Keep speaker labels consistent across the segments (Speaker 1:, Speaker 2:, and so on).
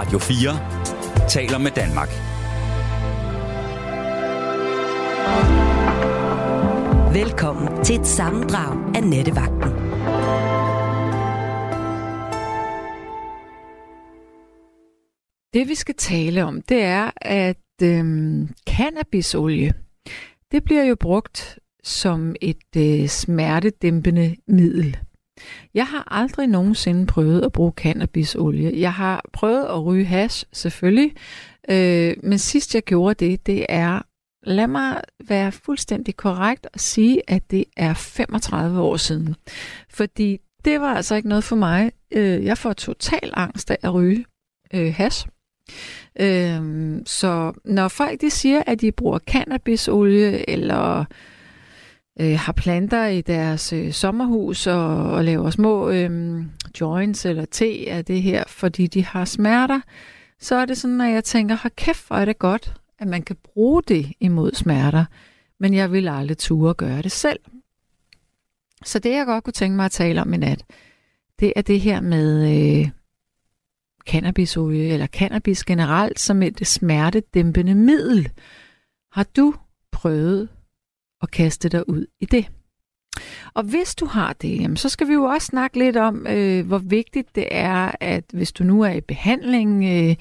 Speaker 1: Radio 4 taler med Danmark.
Speaker 2: Velkommen til et sammendrag af Nettevagten.
Speaker 3: Det vi skal tale om, det er, at øhm, cannabisolie, det bliver jo brugt som et øh, smertedæmpende middel. Jeg har aldrig nogensinde prøvet at bruge cannabisolie. Jeg har prøvet at ryge hash, selvfølgelig, øh, men sidst jeg gjorde det, det er, lad mig være fuldstændig korrekt og sige, at det er 35 år siden. Fordi det var altså ikke noget for mig. Øh, jeg får total angst af at ryge øh, hash. Øhm, så når folk de siger, at de bruger cannabisolie eller øh, har planter i deres øh, sommerhus og, og laver små øh, joints eller te af det her, fordi de har smerter, så er det sådan, at jeg tænker, har kæft, hvor er det godt, at man kan bruge det imod smerter, men jeg vil aldrig ture gøre det selv. Så det, jeg godt kunne tænke mig at tale om i nat, det er det her med øh, cannabisolie eller cannabis generelt som et smertedæmpende middel. Har du prøvet og kaste dig ud i det? Og hvis du har det, jamen, så skal vi jo også snakke lidt om, øh, hvor vigtigt det er, at hvis du nu er i behandling øh,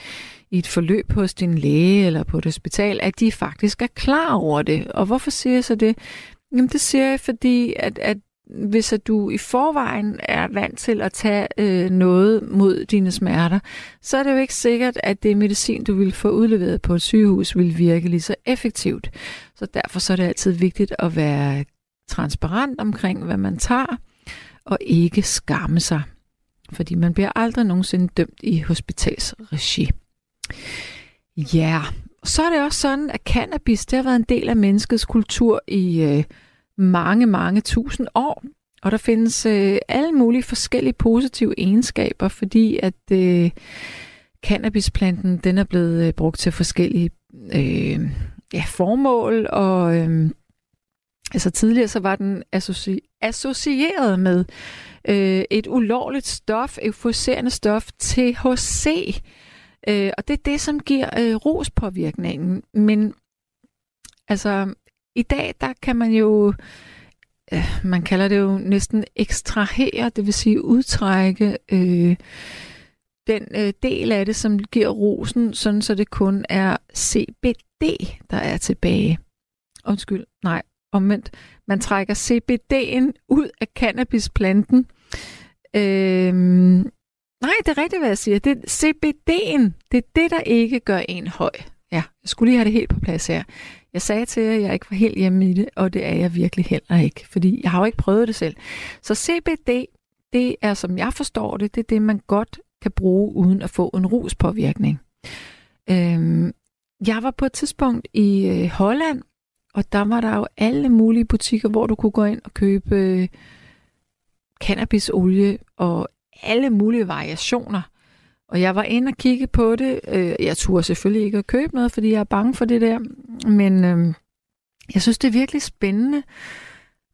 Speaker 3: i et forløb hos din læge eller på et hospital, at de faktisk er klar over det. Og hvorfor siger jeg så det? Jamen det siger jeg, fordi at, at hvis at du i forvejen er vant til at tage øh, noget mod dine smerter, så er det jo ikke sikkert, at det medicin, du vil få udleveret på et sygehus, vil virke lige så effektivt. Så derfor så er det altid vigtigt at være transparent omkring, hvad man tager, og ikke skamme sig. Fordi man bliver aldrig nogensinde dømt i hospitalsregi. Ja, så er det også sådan, at cannabis det har været en del af menneskets kultur i øh, mange, mange tusind år. Og der findes øh, alle mulige forskellige positive egenskaber, fordi at øh, cannabisplanten den er blevet øh, brugt til forskellige øh, ja, formål, og øh, altså tidligere så var den associ- associeret med øh, et ulovligt stof, euforiserende stof, THC, øh, og det er det, som giver øh, rospåvirkningen. Men altså i dag, der kan man jo, øh, man kalder det jo næsten ekstrahere, det vil sige udtrække øh, den øh, del af det, som giver rosen, sådan så det kun er CBD, der er tilbage. Undskyld, nej, omvendt. Man trækker CBD'en ud af cannabisplanten. Øh, nej, det er rigtigt, hvad jeg siger. Det er CBD'en, det er det, der ikke gør en høj. Ja, jeg skulle lige have det helt på plads her. Jeg sagde til jer, at jeg ikke var helt hjemme i det, og det er jeg virkelig heller ikke, fordi jeg har jo ikke prøvet det selv. Så CBD, det er, som jeg forstår det, det er det, man godt kan bruge uden at få en ruspåvirkning. Øhm, jeg var på et tidspunkt i øh, Holland, og der var der jo alle mulige butikker, hvor du kunne gå ind og købe øh, cannabisolie og alle mulige variationer. Og jeg var inde og kigge på det. Øh, jeg turde selvfølgelig ikke at købe noget, fordi jeg er bange for det der. Men øh, jeg synes, det er virkelig spændende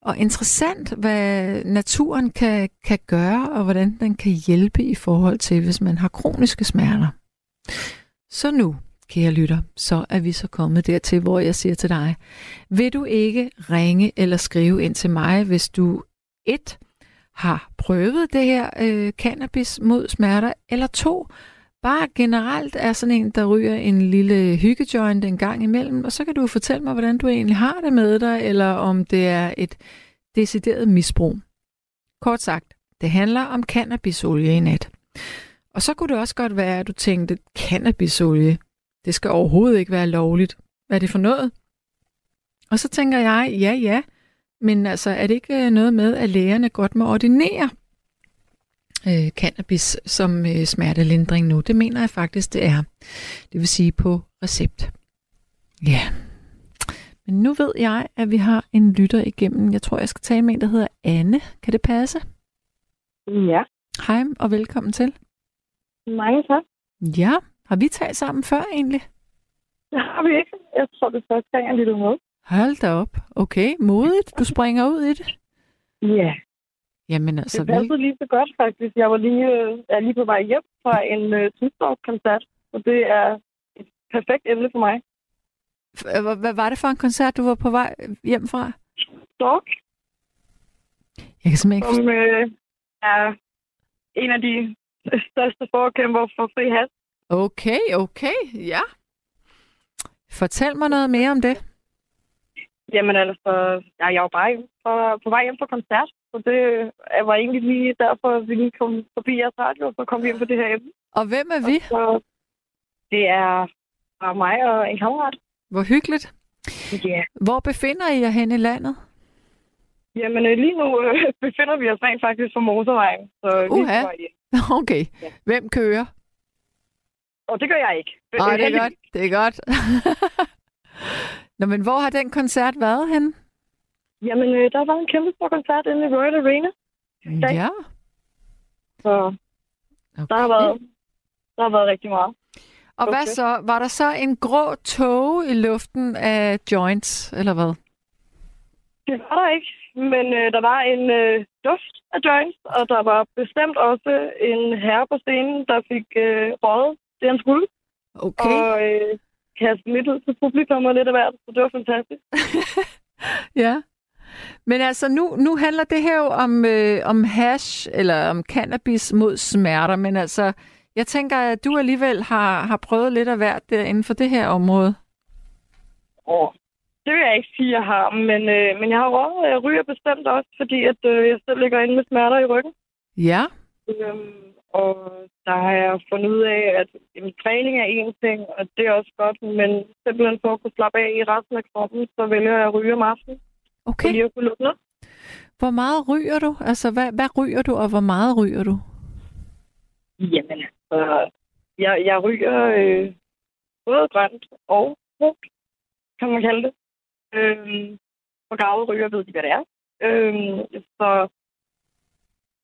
Speaker 3: og interessant, hvad naturen kan, kan gøre, og hvordan den kan hjælpe i forhold til, hvis man har kroniske smerter. Så nu, kære lytter, så er vi så kommet dertil, hvor jeg siger til dig, vil du ikke ringe eller skrive ind til mig, hvis du et har prøvet det her øh, cannabis mod smerter, eller to, bare generelt er sådan en, der ryger en lille hyggejoint en gang imellem, og så kan du fortælle mig, hvordan du egentlig har det med dig, eller om det er et decideret misbrug. Kort sagt, det handler om cannabisolie i nat. Og så kunne det også godt være, at du tænkte, cannabisolie, det skal overhovedet ikke være lovligt. Hvad er det for noget? Og så tænker jeg, ja, ja, men altså, er det ikke øh, noget med, at lægerne godt må ordinere øh, cannabis som øh, smertelindring nu? Det mener jeg faktisk, det er. Det vil sige på recept. Ja. Men nu ved jeg, at vi har en lytter igennem. Jeg tror, jeg skal tale med en, der hedder Anne. Kan det passe?
Speaker 4: Ja.
Speaker 3: Hej og velkommen til.
Speaker 4: Mange tak.
Speaker 3: Ja, har vi talt sammen før egentlig?
Speaker 4: Det har vi ikke. Jeg tror, det er første gang, jeg lytter med.
Speaker 3: Hold da op. Okay, modigt. Du springer ud i det.
Speaker 4: Ja,
Speaker 3: Jamen altså,
Speaker 4: det passede lige så godt faktisk. Jeg var lige, øh, er lige på vej hjem fra en øh, Tyskland-koncert. så det er et perfekt emne for mig.
Speaker 3: F- Hvad var det for en koncert, du var på vej hjem fra?
Speaker 4: Dog,
Speaker 3: Jeg kan simpelthen ikke
Speaker 4: som øh, er en af de største forkæmper for fri.
Speaker 3: Okay, okay, ja. Fortæl mig noget mere om det.
Speaker 4: Jamen altså, jeg, jeg var bare hjem fra, på vej hjem fra koncert, så det var egentlig lige derfor, at vi lige kom forbi jeres radio, og så kom vi hjem på det her emne.
Speaker 3: Og hvem er vi?
Speaker 4: Så det er bare mig og en kammerat.
Speaker 3: Hvor hyggeligt.
Speaker 4: Ja.
Speaker 3: Hvor befinder I jer hen i landet?
Speaker 4: Jamen øh, lige nu øh, befinder vi os rent faktisk på motorvejen, så
Speaker 3: Uha. Okay.
Speaker 4: Ja.
Speaker 3: Hvem kører?
Speaker 4: Og det gør jeg ikke.
Speaker 3: Nej, det er godt. Det er godt. Nå, men hvor har den koncert været henne?
Speaker 4: Jamen, øh, der var en kæmpe stor koncert inde i Royal Arena, Tak.
Speaker 3: Ja.
Speaker 4: så
Speaker 3: Okay.
Speaker 4: der har været, der har været rigtig meget.
Speaker 3: Og hvad
Speaker 4: Okay.
Speaker 3: så? Var der så en grå tåge i luften af joints, eller hvad?
Speaker 4: Det var der ikke, men øh, der var en øh, duft af joints, og der var bestemt også en herre på scenen, der fik øh, røget det, han skulle,
Speaker 3: Okay.
Speaker 4: og øh, kastet lidt ud til publikum og lidt af hvert, så det var fantastisk.
Speaker 3: Ja. Men altså, nu, nu handler det her jo om, øh, om hash, eller om cannabis mod smerter, men altså, jeg tænker, at du alligevel har, har prøvet lidt af hvert der inden for det her område.
Speaker 4: Og det vil jeg ikke sige, jeg har, men, øh, men jeg har og jeg ryger bestemt også, fordi at, øh, jeg selv ligger inde med smerter i ryggen.
Speaker 3: Ja.
Speaker 4: Øhm, og der har jeg fundet ud af, at jamen, træning er en ting, og det er også godt, men simpelthen for at kunne slappe af i resten af kroppen, så vælger jeg at ryge om aftenen,
Speaker 3: Okay.
Speaker 4: lige at kunne lukke ned.
Speaker 3: Hvor meget ryger du? Altså, hvad, hvad ryger du, og hvor meget ryger du?
Speaker 4: Jamen, altså, jeg, jeg ryger øh, både grønt og brugt, kan man kalde det. Øhm, for gavede ryger ved de, hvad det er. Øhm, så,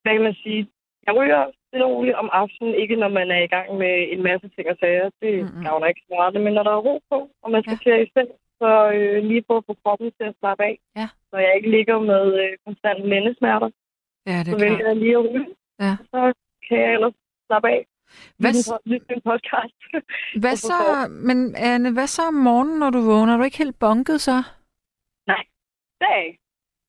Speaker 4: hvad kan man sige? Jeg ryger stille og roligt om aftenen, ikke når man er i gang med en masse ting og sager. Det mm-hmm. gavner ikke så meget, men når der er ro på, og man skal
Speaker 3: Ja.
Speaker 4: til i seng, så øh, lige på at få kroppen til at slappe af.
Speaker 3: Ja.
Speaker 4: Så jeg ikke ligger med øh, konstant lændesmerter,
Speaker 3: Ja, det
Speaker 4: så
Speaker 3: er
Speaker 4: vælger
Speaker 3: klart.
Speaker 4: jeg lige at ryge.
Speaker 3: Ja.
Speaker 4: Så kan jeg ellers slappe af.
Speaker 3: Hvad,
Speaker 4: en podcast.
Speaker 3: hvad så, men Anne, hvad så om morgenen, når du vågner? Er du ikke helt bunket så?
Speaker 4: dag. Altså,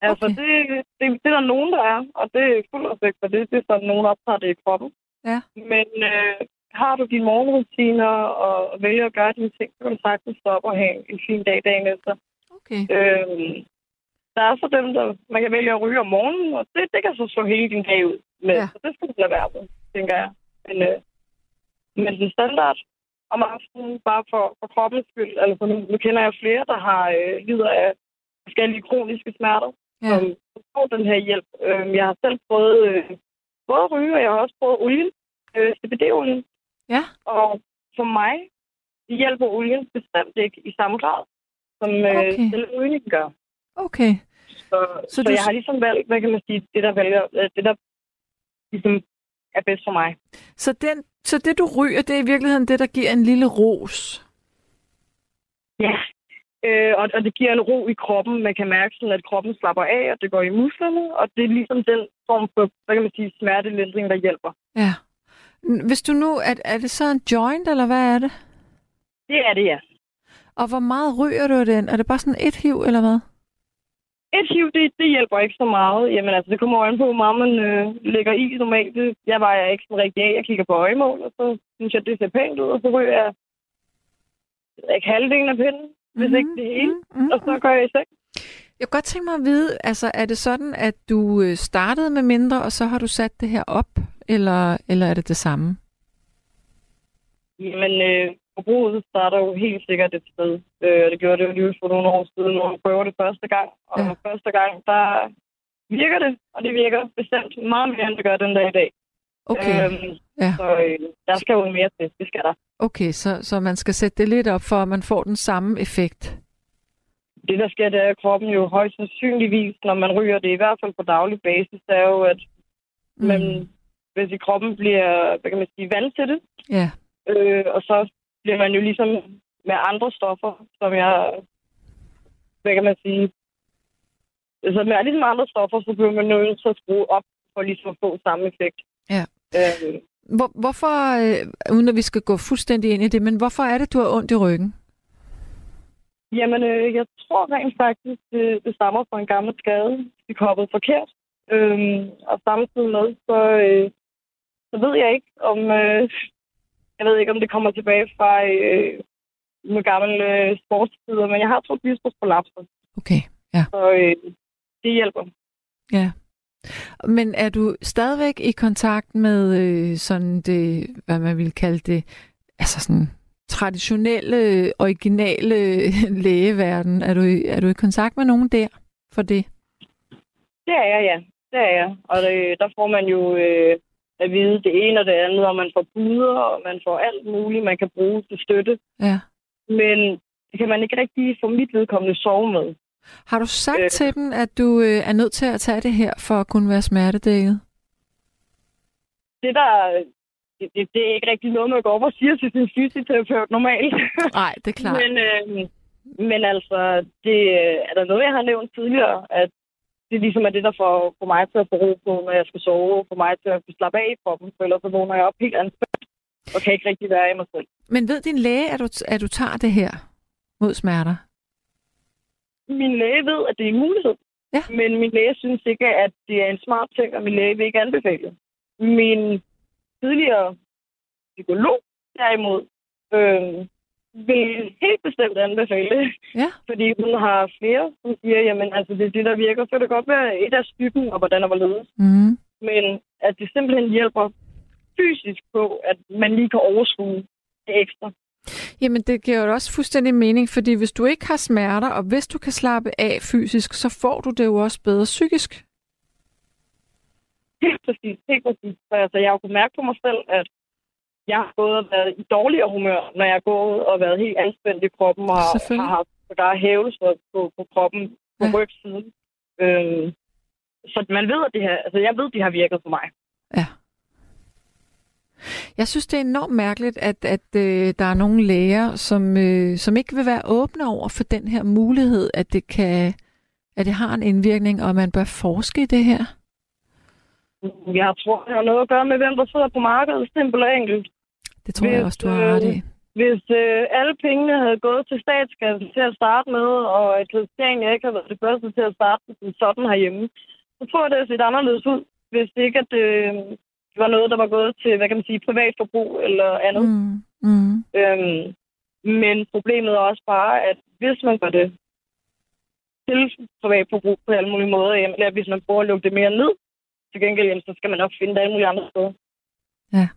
Speaker 3: Okay.
Speaker 4: okay. det, det, det er der nogen, der er, og det er fuld respekt for det. Det er sådan, nogen optager det i kroppen.
Speaker 3: Ja.
Speaker 4: Men øh, har du dine morgenrutiner og vælger at gøre dine ting, så kan du sagtens stoppe og have en fin dag dagen efter.
Speaker 3: Okay.
Speaker 4: Øhm, der er så dem, der man kan vælge at ryge om morgenen, og det, det kan så slå hele din dag ud med.
Speaker 3: Ja.
Speaker 4: Så det skal du lade være med, tænker jeg. Men, øh, men den standard om aftenen, bare for, for kroppens skyld, altså nu, nu kender jeg flere, der har øh, lider af forskellige kroniske smerter,
Speaker 3: Ja.
Speaker 4: som får den her hjælp. Øh, jeg har selv prøvet øh, både ryge, og jeg har også prøvet olien, øh, CBD-olien.
Speaker 3: Ja.
Speaker 4: Og for mig hjælper olien bestemt ikke i samme grad, som øh,
Speaker 3: Okay.
Speaker 4: rygning gør.
Speaker 3: Okay.
Speaker 4: Så,
Speaker 3: Så
Speaker 4: så, så
Speaker 3: du-
Speaker 4: jeg har ligesom valgt, hvad kan man sige, det der, vælger, øh, det der ligesom er bedst for mig.
Speaker 3: Så, den, så det, du ryger, det er i virkeligheden det, der giver en lille ros.
Speaker 4: Ja. Øh, og, og det giver en ro i kroppen. Man kan mærke sådan, at kroppen slapper af, og det går i musklerne. Og det er ligesom den form for, hvad kan man sige, smertelindring, der hjælper.
Speaker 3: Ja. Hvis du nu, er, er det så en joint, eller hvad er det?
Speaker 4: Det er det, ja.
Speaker 3: Og hvor meget ryger du den? Er det bare sådan et hiv, eller hvad?
Speaker 4: Et hiv, det, det hjælper ikke så meget. Jamen altså, det kommer an på, hvor meget man øh, lægger i normalt. Det, jeg vejer ikke sådan rigtig af. Jeg kigger på øjemål, og så synes jeg, det ser pænt ud, og så ryger jeg jeg ikke halvdelen af pinden, hvis
Speaker 3: Mhm,
Speaker 4: ikke det hele.
Speaker 3: mhm,
Speaker 4: Og så går jeg i seng.
Speaker 3: Jeg kunne godt tænke mig at vide, altså er det sådan, at du øh, startede med mindre, og så har du sat det her op, eller, eller er det det samme?
Speaker 4: Jamen, øh, forbruget starter jo helt sikkert et sted. Øh, og det gjorde det jo lige for nogle år siden, når man prøver det første gang. Og
Speaker 3: ja.
Speaker 4: første gang, der virker det, og det virker bestemt meget mere, end det gør den dag i dag.
Speaker 3: Okay,
Speaker 4: Øhm,
Speaker 3: Ja.
Speaker 4: Så øh, der skal jo mere til. Det skal der.
Speaker 3: okay så, så man skal sætte det lidt op, for at man får den samme effekt.
Speaker 4: Det, der sker, det er, at kroppen jo højst sandsynligvis, når man ryger det, i hvert fald på daglig basis, det er jo, at
Speaker 3: Mm.
Speaker 4: man, hvis i kroppen bliver, hvad kan man sige, vant til det,
Speaker 3: Ja,
Speaker 4: øh, og så bliver man jo ligesom med andre stoffer, som jeg, hvad kan man sige, så med ligesom andre stoffer, så bliver man nødt til at skrue op for ligesom at få samme effekt. Øh,
Speaker 3: Hvor, hvorfor, øh, uden at vi skal gå fuldstændig ind i det, men hvorfor er det, du har ondt i ryggen?
Speaker 4: Jamen, øh, jeg tror rent faktisk, det, det stammer fra en gammel skade. Vi hoppede forkert. Øhm, og samtidig med, så, øh, så ved jeg ikke, om øh, jeg ved ikke, om det kommer tilbage fra øh, med gamle øh, sportstider, men jeg har to diskusprolapser.
Speaker 3: Okay, ja.
Speaker 4: Så øh, det hjælper.
Speaker 3: Ja. Men er du stadigvæk i kontakt med øh, sådan det, hvad man vil kalde det, altså sådan traditionelle, originale lægeverden? Er du, er du i kontakt med nogen der for det?
Speaker 4: Det er jeg, ja. Det er jeg. Og det, der får man jo øh, at vide det ene og det andet, og man får puder, og man får alt muligt, man kan bruge til støtte.
Speaker 3: Ja.
Speaker 4: Men det kan man ikke rigtig få mit vedkommende sove med.
Speaker 3: Har du sagt øh. Til dem, at du øh, er nødt til at tage det her for at kunne være smertedækket?
Speaker 4: Det der, det, det, det er ikke rigtig noget, man går op og siger til sin fysioterapeut normalt.
Speaker 3: Nej, det er klart.
Speaker 4: Men, øh, men altså, det øh, er der noget, jeg har nævnt tidligere, at det ligesom er det, der får, får mig til at få ro på, når jeg skal sove, for mig til at slappe af i kroppen, for ellers så vågner jeg op helt anspændt, og kan ikke rigtig være i mig selv.
Speaker 3: Men ved din læge, at du, at du tager det her mod smerter?
Speaker 4: Min læge ved, at det er en mulighed,
Speaker 3: Ja.
Speaker 4: men min læge synes ikke, at det er en smart ting, og min læge vil ikke anbefale det. Min tidligere psykolog, derimod, øh, vil helt bestemt anbefale.
Speaker 3: Ja.
Speaker 4: Fordi hun har flere, som siger, jamen altså, det er det, der virker. Så kan det godt være et af stykken, og hvordan og hvorledes.
Speaker 3: Mm.
Speaker 4: Men at det simpelthen hjælper fysisk på, at man lige kan overskue det ekstra.
Speaker 3: Jamen, det giver jo også fuldstændig mening, fordi hvis du ikke har smerter, og hvis du kan slappe af fysisk, så får du det jo også bedre psykisk.
Speaker 4: Helt præcis, helt præcis. Så altså, jeg har jo kunnet mærke på mig selv, at jeg har gået og været i dårligere humør, når jeg har gået og været helt anspændt i kroppen, og har, haft sågar hævelser på, på kroppen på
Speaker 3: ja.
Speaker 4: rygsiden. Øhm, så man ved, at det her, altså jeg ved, at det har virket for mig.
Speaker 3: Ja. Jeg synes, det er enormt mærkeligt, at, at øh, der er nogle læger, som, øh, som ikke vil være åbne over for den her mulighed, at det kan at det har en indvirkning, og at man bør forske i det her.
Speaker 4: Jeg tror, det har noget at gøre med, hvem der sidder på markedet, simpelt og enkelt.
Speaker 3: Det tror jeg
Speaker 4: Hvis,
Speaker 3: også, du har ret i.
Speaker 4: Hvis øh, alle pengene havde gået til statskassen til at starte med, og at Christiania ikke havde været det første til at starte sådan herhjemme, så tror jeg, det havde set anderledes ud, hvis ikke at, øh, det var noget, der var gået til, hvad kan man sige, privat forbrug eller andet. Mm.
Speaker 3: Mm.
Speaker 4: Øhm, men problemet er også bare, at hvis man gør det til privat forbrug på alle mulige måder, jamen, eller hvis man prøver at lukke det mere ned, til gengæld, jamen, så skal man nok finde det alle mulige andre steder.
Speaker 3: Ja.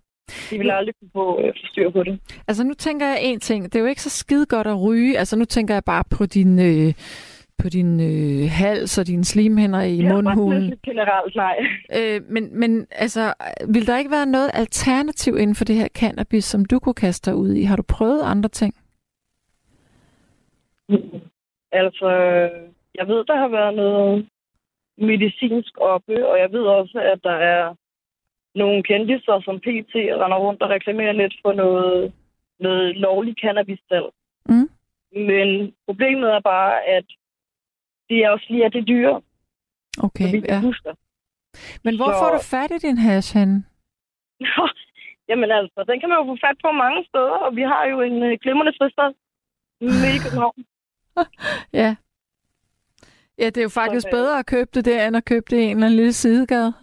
Speaker 4: De vil aldrig kunne få øh, styr på det.
Speaker 3: Altså nu tænker jeg en ting. Det er jo ikke så skide godt at ryge. Altså nu tænker jeg bare på din, øh, på din øh, hals og dine slimhænder i
Speaker 4: Ja,
Speaker 3: mundhulen.
Speaker 4: bare generelt, nej.
Speaker 3: Øh, men, men altså, vil der ikke være noget alternativ inden for det her cannabis, som du kunne kaste dig ud i? Har du prøvet andre ting?
Speaker 4: Altså, jeg ved, der har været noget medicinsk oppe, og jeg ved også, at der er nogle kendiser, som PT render rundt og reklamerer lidt for noget, noget lovlig cannabis -salg.
Speaker 3: Mm.
Speaker 4: Men problemet er bare, at det er også lige, at det er dyre,
Speaker 3: Okay,
Speaker 4: så
Speaker 3: ja.
Speaker 4: husker.
Speaker 3: Men hvor
Speaker 4: Så-
Speaker 3: får du fat i din hash henne?
Speaker 4: Jamen altså, den kan man jo få fat på mange steder, og vi har jo en øh, glimrende fristed midt i København.
Speaker 3: Ja. Ja, det er jo faktisk
Speaker 4: øh,
Speaker 3: bedre at købe det der, end at købe det i en eller anden lille sidegade.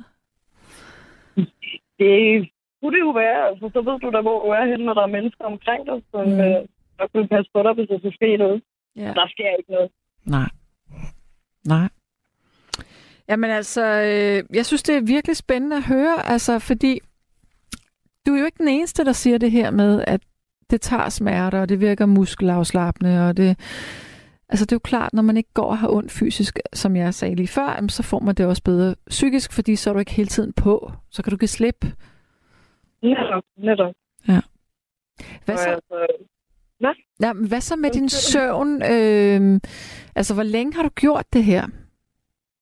Speaker 4: Det kunne det jo være, altså, så ved du da, hvor du er henne, når der er mennesker omkring dig, som
Speaker 3: mm.
Speaker 4: øh, der kunne passe på dig, hvis der skulle ske noget.
Speaker 3: Ja.
Speaker 4: Der sker ikke noget.
Speaker 3: Nej. Nej. Jamen altså, øh, jeg synes, det er virkelig spændende at høre, altså, fordi du er jo ikke den eneste, der siger det her med, at det tager smerter, og det virker muskelafslappende, og det... Altså, det er jo klart, når man ikke går og har ondt fysisk, som jeg sagde lige før, jamen, så får man det også bedre psykisk, fordi så er du ikke hele tiden på. Så kan du give slip.
Speaker 4: Netop, netop.
Speaker 3: Hvad
Speaker 4: Så,
Speaker 3: så,
Speaker 4: altså,
Speaker 3: ja, men hvad så med din søvn? Øh, altså, hvor længe har du gjort det her?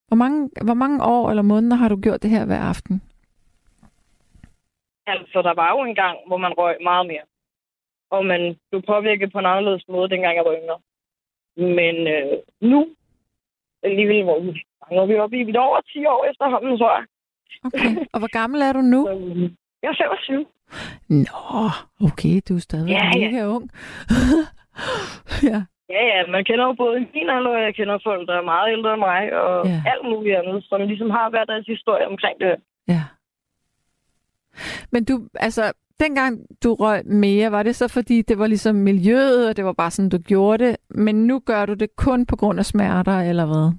Speaker 3: Hvor mange, hvor mange år eller måneder har du gjort det her hver aften?
Speaker 4: altså, der var jo en gang, hvor man røg meget mere. Og man blev påvirket på en anderledes måde, dengang jeg var yngre. Men øh, nu, alligevel, hvor vi, nu er vi oppe i er over 10 år efterhånden, tror jeg.
Speaker 3: Okay. Og hvor gammel er du nu?
Speaker 4: Så, Jeg er 25.
Speaker 3: Nå, okay, du er stadigvæk
Speaker 4: Ja, ja.
Speaker 3: mega ung. ja,
Speaker 4: Ja, ja, man kender jo både min alder, og jeg kender folk, der er meget ældre end mig, og
Speaker 3: ja.
Speaker 4: alt muligt andet, som ligesom har hver deres historie omkring det.
Speaker 3: ja. Men du, altså, dengang du røg mere, var det så fordi, det var ligesom miljøet, og det var bare sådan, du gjorde det, men nu gør du det kun på grund af smerter, eller hvad?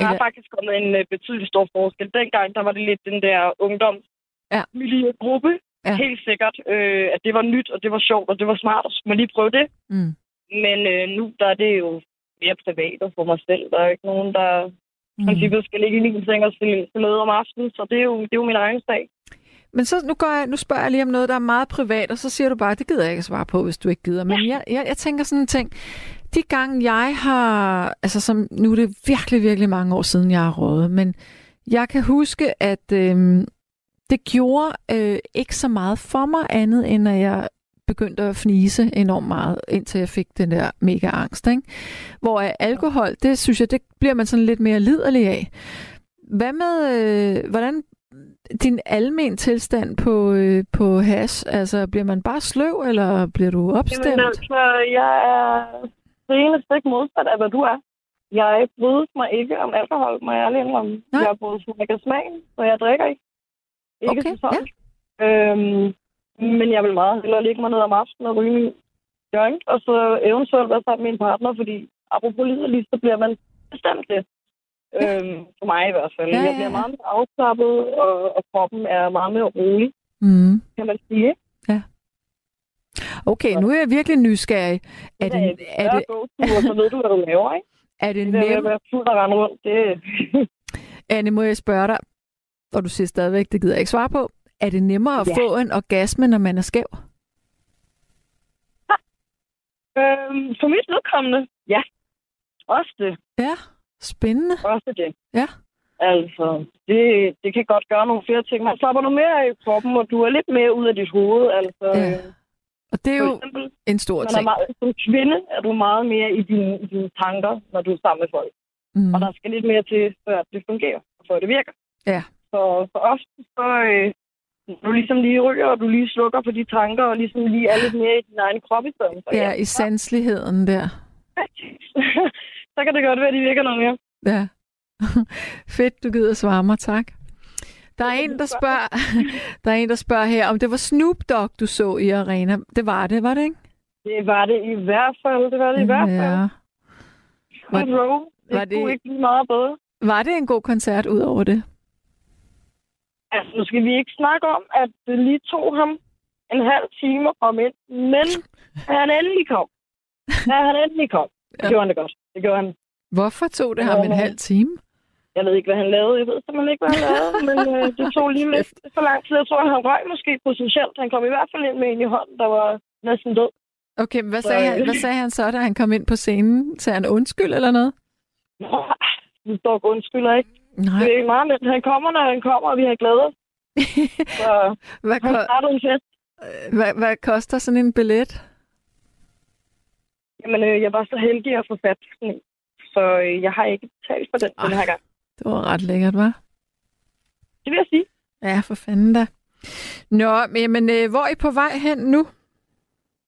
Speaker 4: Der er faktisk kommet en øh, betydelig stor forskel. Dengang, der var det lidt den der ungdoms
Speaker 3: Ja. Ja.
Speaker 4: Ja. Helt sikkert, øh, at det var nyt, og det var sjovt, og det var smart, og man lige prøve det.
Speaker 3: Mm.
Speaker 4: Men øh, nu der er det jo mere privat og for mig selv. Der er ikke nogen, der
Speaker 3: Mm.
Speaker 4: princippet skal ligge i min seng og spille med om aftenen, så det er jo, det er jo min egen sag.
Speaker 3: Men så nu, går jeg, nu spørger jeg lige om noget, der er meget privat, og så siger du bare, det gider jeg ikke at svare på, hvis du ikke gider. Men jeg, jeg, jeg tænker sådan en ting. De gange jeg har, altså som, nu er det virkelig, virkelig mange år siden, jeg har rådet, men jeg kan huske, at øhm, det gjorde øh, ikke så meget for mig andet, end at jeg begyndte at fnise enormt meget, indtil jeg fik den der mega angst. Ikke? Hvor øh, alkohol, det synes jeg, det bliver man sådan lidt mere liderlig af. Hvad med, øh, hvordan din almen tilstand på, øh, på hash? Altså, bliver man bare sløv, eller bliver du opstemt?
Speaker 4: Jamen, altså, jeg er det ene stik modsat af, hvad du er. Jeg bryder mig ikke om alkohol, må jeg ærlig indrømme.
Speaker 3: Nej.
Speaker 4: Jeg bryder mig ikke af smagen, så jeg drikker ikke. Ikke
Speaker 3: Okay,
Speaker 4: sådan. Øhm, men jeg vil meget hellere ligge mig ned om aftenen og ryge min joint, og så eventuelt være sammen med min partner, fordi apropos liderlig, så bliver man bestemt det. Øhm, for mig i hvert fald.
Speaker 3: Ja,
Speaker 4: Ja,
Speaker 3: ja,
Speaker 4: jeg bliver
Speaker 3: ja.
Speaker 4: meget mere afslappet, og, og kroppen er meget mere rolig,
Speaker 3: Mm.
Speaker 4: kan man sige. ikke?
Speaker 3: Okay, nu er jeg virkelig nysgerrig. Er det, er det,
Speaker 4: go-to, og så ved du, hvad du laver, ikke?
Speaker 3: er det
Speaker 4: Det
Speaker 3: nemt?
Speaker 4: være fuld og rende rundt, det...
Speaker 3: Anne, må jeg spørge dig, og du siger stadigvæk, det gider jeg ikke svare på. Er det nemmere at
Speaker 4: Ja.
Speaker 3: få en orgasme, når man er skæv?
Speaker 4: øhm, for mit vedkommende, ja. Også det.
Speaker 3: Ja, spændende.
Speaker 4: Også det.
Speaker 3: Ja.
Speaker 4: Altså, det, det kan godt gøre nogle flere ting. Man slapper noget mere i kroppen, og du er lidt mere ud af dit hoved. Altså,
Speaker 3: Ja. Og det er jo
Speaker 4: eksempel,
Speaker 3: en stor
Speaker 4: man
Speaker 3: ting.
Speaker 4: meget, som kvinde er du meget mere i dine, i dine tanker, når du er sammen med folk.
Speaker 3: Mm.
Speaker 4: Og der skal lidt mere til, før det fungerer, og før det virker.
Speaker 3: Ja.
Speaker 4: Så for os, så øh, du ligesom lige ryger, og du lige slukker for de tanker, og ligesom lige er lidt mere i din egen krop i stedet for.
Speaker 3: Ja, i sanseligheden der.
Speaker 4: så kan det godt være, at de virker noget mere.
Speaker 3: Ja. Fedt, du gider svare mig, tak. Der er en, der spørger, der er en, der spørger her, om det var Snoop Dogg, du så i Arena. Det var det, var det ikke?
Speaker 4: Det var det i hvert fald. Det var det i hvert fald.
Speaker 3: Ja. Var-
Speaker 4: row. Det
Speaker 3: var det-
Speaker 4: ikke blive meget bedre.
Speaker 3: Var det en god koncert ud over det?
Speaker 4: Altså, nu skal vi ikke snakke om, at det lige tog ham en halv time komme ind. Men da han endelig kom, da han endelig kom,
Speaker 3: Ja.
Speaker 4: det gjorde han det godt. Det gjorde han.
Speaker 3: Hvorfor tog det ham en
Speaker 4: Ja.
Speaker 3: halv time?
Speaker 4: Jeg ved ikke, hvad han lavede. Jeg ved simpelthen ikke, hvad han lavede. men øh, det tog lige lidt for lang tid. Jeg tror, han røg måske potentielt. Han kom i hvert fald ind med en i hånden, der var næsten død.
Speaker 3: Okay, men hvad sagde,
Speaker 4: Så,
Speaker 3: han,
Speaker 4: øh,
Speaker 3: hvad sagde han så, da han kom ind på scenen? Sagde han undskyld eller noget?
Speaker 4: Nå, Du står undskylder ikke.
Speaker 3: Nej.
Speaker 4: Det er meget nemt. Han kommer, når han kommer, og vi har glædet. Så
Speaker 3: hvad,
Speaker 4: han startede en fest.
Speaker 3: hvad, hvad koster sådan en billet?
Speaker 4: Jamen, øh, jeg var så heldig at få fat sådan en. Så øh, jeg har ikke betalt for den den her gang.
Speaker 3: Det var ret lækkert, var?
Speaker 4: Det vil jeg sige.
Speaker 3: Ja, for fanden da. Nå, men, øh, hvor er I på vej hen nu?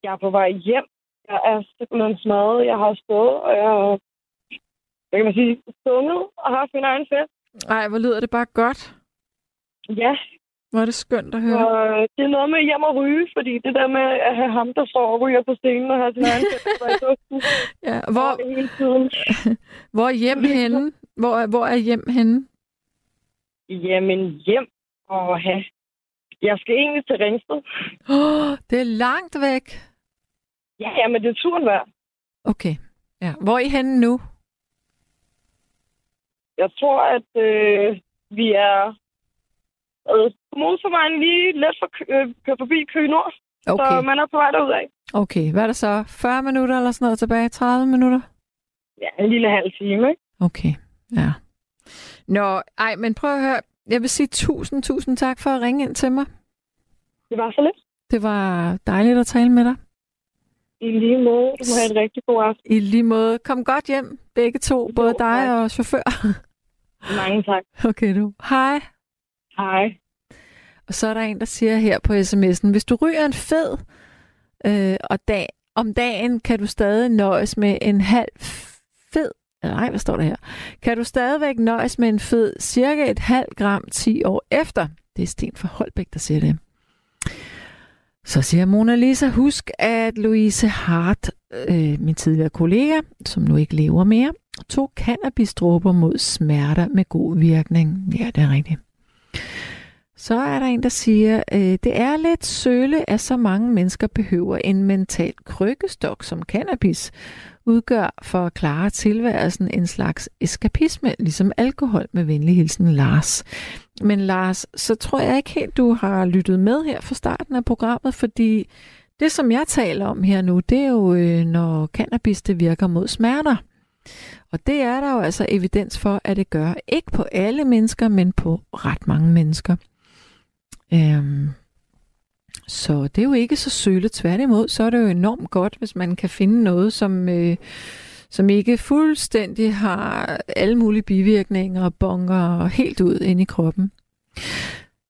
Speaker 4: Jeg er på vej hjem. Jeg er simpelthen smadret. Jeg har stået, og jeg har, hvad kan man sige, sunget og haft min egen fest.
Speaker 3: Ej, hvor lyder det bare godt.
Speaker 4: Ja,
Speaker 3: Hvor er det skønt at høre.
Speaker 4: og øh, det er noget med hjem og ryge, fordi det der med at have ham, der står og ryger på scenen og har sin egen fest, der er i duften,
Speaker 3: Ja,
Speaker 4: hvor...
Speaker 3: hvor er hjem henne? Hvor, er- hvor er hjem henne?
Speaker 4: Jamen, hjem og have. Jeg skal egentlig til Ringsted.
Speaker 3: Oh, det er langt væk.
Speaker 4: Ja, ja, men det er turen værd.
Speaker 3: Okay. Ja. Hvor er I henne nu?
Speaker 4: Jeg tror, at øh, vi er øh, på motorvejen lige let for øh, kører forbi Køge Nord. Så
Speaker 3: Okay.
Speaker 4: man er på vej derudad.
Speaker 3: okay. Hvad er der så? 40 minutter eller sådan noget tilbage? 30 minutter?
Speaker 4: Ja, en lille halv time, ikke?
Speaker 3: Okay. Ja. Nå, ej, men prøv at høre. Jeg vil sige tusind, tusind tak for at ringe ind til mig.
Speaker 4: Det var så lidt.
Speaker 3: Det var dejligt at tale med dig.
Speaker 4: I lige måde. Du må have en rigtig god aften.
Speaker 3: I lige måde. Kom godt hjem, begge to.
Speaker 4: Jo,
Speaker 3: Både dig
Speaker 4: tak.
Speaker 3: og chauffør.
Speaker 4: Mange tak.
Speaker 3: Okay, du. Hej.
Speaker 4: Hej.
Speaker 3: Og så er der en, der siger her på sms'en, hvis du ryger en fed øh, og dag, om dagen, kan du stadig nøjes med en halv nej, hvad står der her? Kan du stadigvæk nøjes med en fed cirka et halvt gram 10 år efter? Det er Sten fra Holbæk, der siger det. Så siger Mona Lisa, husk at Louise Hart, øh, min tidligere kollega, som nu ikke lever mere, tog cannabisdråber mod smerter med god virkning. Ja, det er rigtigt. Så er der en, der siger, øh, det er lidt søle, at så mange mennesker behøver en mental krykkestok som cannabis udgør for at klare tilværelsen en slags eskapisme, ligesom alkohol med venlig hilsen Lars. Men Lars, så tror jeg ikke helt, du har lyttet med her fra starten af programmet, fordi det, som jeg taler om her nu, det er jo, øh, når cannabis det virker mod smerter. Og det er der jo altså evidens for, at det gør. Ikke på alle mennesker, men på ret mange mennesker. Øhm, så det er jo ikke så sølet. Tværtimod, så er det jo enormt godt, hvis man kan finde noget, som, øh, som ikke fuldstændig har alle mulige bivirkninger og bonger helt ud ind i kroppen.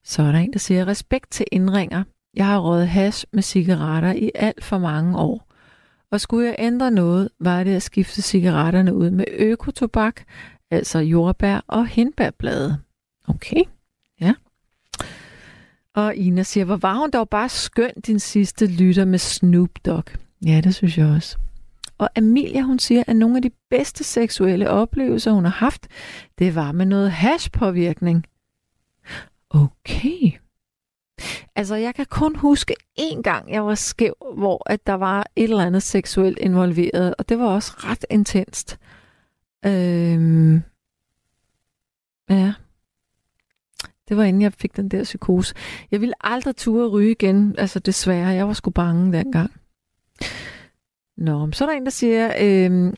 Speaker 3: Så er der en, der siger, respekt til indringer. Jeg har røget hash med cigaretter i alt for mange år. Og skulle jeg ændre noget, var det at skifte cigaretterne ud med økotobak, altså jordbær og hindbærblade. Okay. Og Ina siger, hvor var hun dog bare skøn, din sidste lytter med Snoop Dogg. Ja, det synes jeg også. Og Amelia, hun siger, at nogle af de bedste seksuelle oplevelser, hun har haft, det var med noget hashpåvirkning. Okay. Altså, jeg kan kun huske én gang, jeg var skæv, hvor at der var et eller andet seksuelt involveret, og det var også ret intenst. Øhm, ja. Det var inden jeg fik den der psykose. Jeg ville aldrig ture at ryge igen, altså desværre. Jeg var sgu bange dengang. Nå, så er der en, der siger, øh,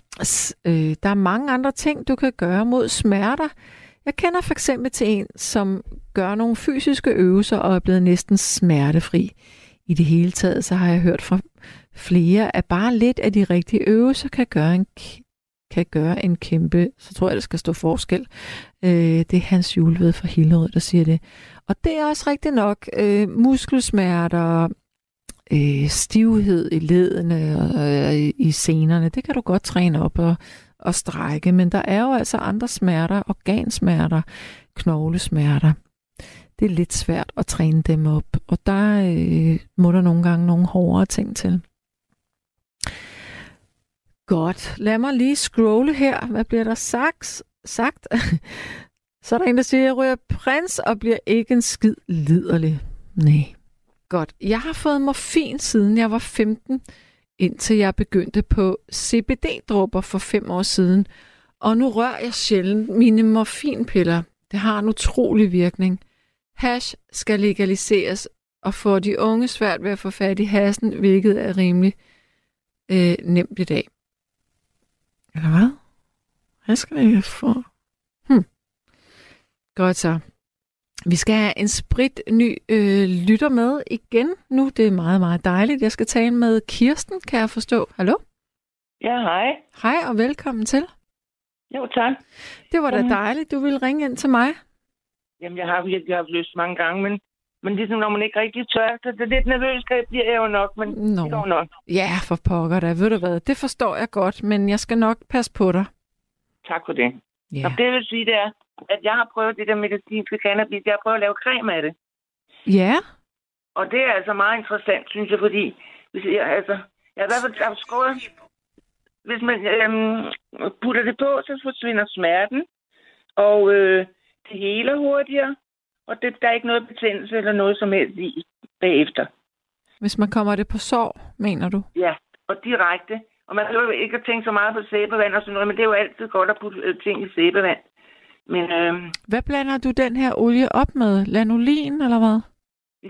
Speaker 3: øh, der er mange andre ting, du kan gøre mod smerter. Jeg kender for eksempel til en, som gør nogle fysiske øvelser og er blevet næsten smertefri. I det hele taget, så har jeg hørt fra flere, at bare lidt af de rigtige øvelser kan gøre en, kan gøre en kæmpe, så tror jeg, der skal stå forskel. Øh, det er Hans Julved fra Hillerød, der siger det. Og det er også rigtigt nok. Øh, muskelsmerter, øh, stivhed i ledene og øh, i senerne, det kan du godt træne op og, og strække, men der er jo altså andre smerter, organsmerter, knoglesmerter. Det er lidt svært at træne dem op, og der øh, må der nogle gange nogle hårdere ting til. Godt. Lad mig lige scrolle her. Hvad bliver der sagt? sagt? Så er der en, der siger, at jeg ryger prins og bliver ikke en skid liderlig. Nej. Godt. Jeg har fået morfin siden jeg var 15, indtil jeg begyndte på CBD-dråber for fem år siden. Og nu rører jeg sjældent mine morfinpiller. Det har en utrolig virkning. Hash skal legaliseres og få de unge svært ved at få fat i hassen, hvilket er rimelig øh, nemt i dag. Eller hvad? Hvad skal jeg få? Hm. Godt så. Vi skal have en sprit ny øh, lytter med igen nu. Det er meget, meget dejligt. Jeg skal tale med Kirsten, kan jeg forstå. Hallo?
Speaker 5: Ja, hej.
Speaker 3: Hej og velkommen til.
Speaker 5: Jo, tak.
Speaker 3: Det var da dejligt, du ville ringe ind til mig.
Speaker 5: Jamen, jeg har virkelig haft lyst mange gange, men, men ligesom når man ikke rigtig tør, så det er lidt nervøs, det bliver jeg jo nok, men Nå. det går nok.
Speaker 3: Ja, for pokker da. Ved du hvad, det forstår jeg godt, men jeg skal nok passe på dig.
Speaker 5: Tak for det. Ja. Og det vil sige, det er, at jeg har prøvet det der medicinske cannabis. Jeg har prøvet at lave creme af det.
Speaker 3: Ja.
Speaker 5: Og det er altså meget interessant, synes jeg, fordi hvis jeg, altså, jeg har i hvert fald skåret, hvis man øhm, putter det på, så forsvinder smerten, og øh, det heler hurtigere, og det, der er ikke noget betændelse eller noget som helst i bagefter.
Speaker 3: Hvis man kommer det på sår, mener du?
Speaker 5: Ja, og direkte. Og man behøver ikke at tænke så meget på sæbevand og sådan noget, men det er jo altid godt at putte øh, ting i sæbevand. Men, øh,
Speaker 3: hvad blander du den her olie op med? Lanolin, eller hvad?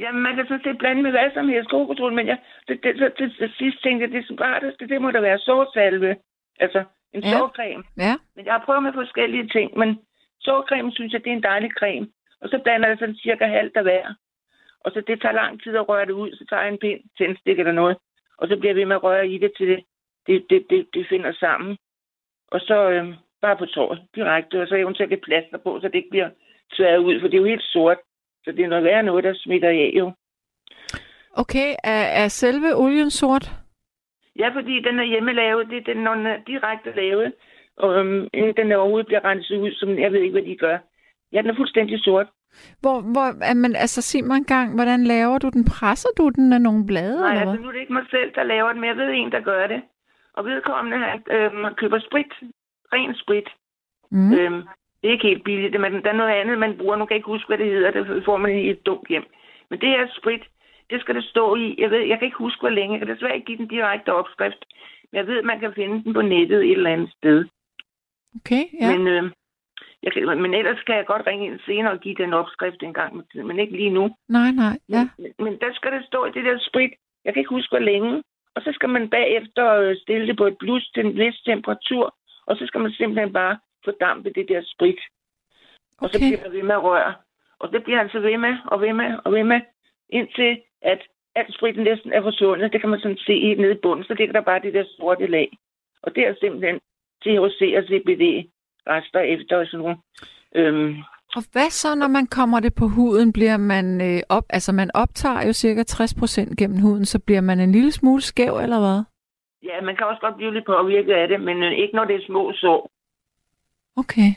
Speaker 5: Jamen, man kan sådan set blande med hvad som helst kokosol, men jeg, det, det, det, det, det sidste tænkte jeg, det smarteste, det må da være sårsalve. Altså, en ja. sårcreme.
Speaker 3: Ja.
Speaker 5: Men jeg har prøvet med forskellige ting, men sårcreme synes jeg, det er en dejlig creme. Og så blander jeg sådan cirka halvt af hver. Og så det tager lang tid at røre det ud, så tager jeg en pind, tændstik eller noget. Og så bliver jeg ved med at røre i det, til det, det, det, det, det finder sammen. Og så, øh, bare på tåret direkte, og så eventuelt et plaster på, så det ikke bliver tværet ud, for det er jo helt sort. Så det er noget værre noget, der smitter af jo.
Speaker 3: Okay, er, er selve olien sort?
Speaker 5: Ja, fordi den er hjemmelavet. Det er den, når den er direkte lavet. Og øhm, inden den overhovedet bliver renset ud, som jeg ved ikke, hvad de gør. Ja, den er fuldstændig sort.
Speaker 3: Hvor, hvor, er man, altså sig mig en gang, hvordan laver du den? Presser du den af nogle blade,
Speaker 5: Nej,
Speaker 3: eller
Speaker 5: altså
Speaker 3: hvad?
Speaker 5: nu er det ikke mig selv, der laver den, men jeg ved en, der gør det. Og vedkommende, han øhm, køber sprit. Ren sprit.
Speaker 3: Mm.
Speaker 5: Øhm, det er ikke helt billigt, men der er noget andet, man bruger. Nu kan jeg ikke huske, hvad det hedder. Det får man i et dumt hjem. Men det her sprit, det skal det stå i. Jeg ved, jeg kan ikke huske, hvor længe. Jeg kan desværre ikke give den direkte opskrift. Men jeg ved, at man kan finde den på nettet et eller andet sted.
Speaker 3: Okay, ja.
Speaker 5: Men, øh, jeg kan, men ellers kan jeg godt ringe ind senere og give den opskrift en gang med men ikke lige nu.
Speaker 3: Nej, nej, ja.
Speaker 5: Men, men der skal det stå i det der sprit. Jeg kan ikke huske, hvor længe. Og så skal man bagefter øh, stille det på et plus til en vis temperatur. Og så skal man simpelthen bare fordampe det der sprit. Og så
Speaker 3: Okay.
Speaker 5: bliver man ved med at røre. Og det bliver han så ved med, og ved med, og ved med, indtil at alt spritten næsten er forsvundet. Det kan man sådan se i- nede i bunden. Så ligger der bare det der sorte lag. Og det er simpelthen THC og CBD rester efter sådan nogle. Øhm,
Speaker 3: Og hvad så, når man kommer det på huden? Bliver man øh, op, altså man optager jo cirka 60% gennem huden, så bliver man en lille smule skæv, eller hvad?
Speaker 5: ja, man kan også godt blive lidt påvirket af det, men øh, ikke når det er små sår.
Speaker 3: Okay.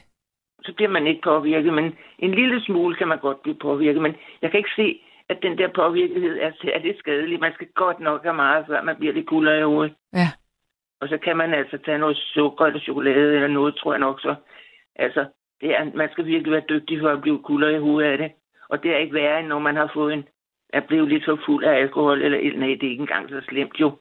Speaker 5: Så bliver man ikke påvirket, men en lille smule kan man godt blive påvirket. Men jeg kan ikke se, at den der påvirkelighed er særlig skadelig. Man skal godt nok have meget, før man bliver lidt kuldere i hovedet.
Speaker 3: Ja.
Speaker 5: Og så kan man altså tage noget sukker eller chokolade eller noget, tror jeg nok så. Altså, det er, man skal virkelig være dygtig for at blive kuldere i hovedet af det. Og det er ikke værre, end når man har fået en, er blevet lidt for fuld af alkohol, eller nej, det er ikke engang så slemt jo.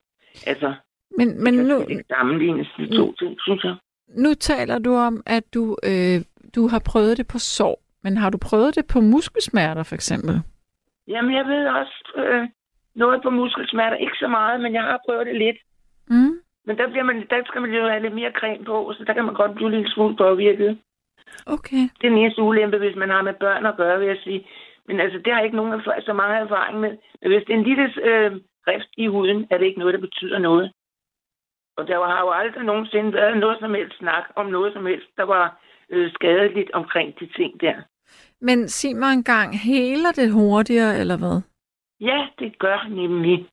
Speaker 5: Altså,
Speaker 3: Men, men nu,
Speaker 5: sammenlignes de to ting, synes jeg.
Speaker 3: nu taler du om, at du, øh, du har prøvet det på sår. Men har du prøvet det på muskelsmerter, for eksempel?
Speaker 5: Jamen, jeg ved også øh, noget på muskelsmerter. Ikke så meget, men jeg har prøvet det lidt.
Speaker 3: Mm.
Speaker 5: Men der, bliver man, der skal man jo have lidt mere creme på, så der kan man godt blive lidt smule påvirket.
Speaker 3: Okay.
Speaker 5: Det er den eneste ulempe, hvis man har med børn at gøre, vil jeg sige. Men altså, det har jeg ikke nogen erf- så meget erfaring med. Men hvis det er en lille øh, rift i huden, er det ikke noget, der betyder noget. Og der har jo aldrig nogensinde været noget som helst snak om noget som helst, der var øh, skadeligt omkring de ting der.
Speaker 3: Men sig mig engang, heler det hurtigere, eller hvad?
Speaker 5: Ja, det gør nemlig.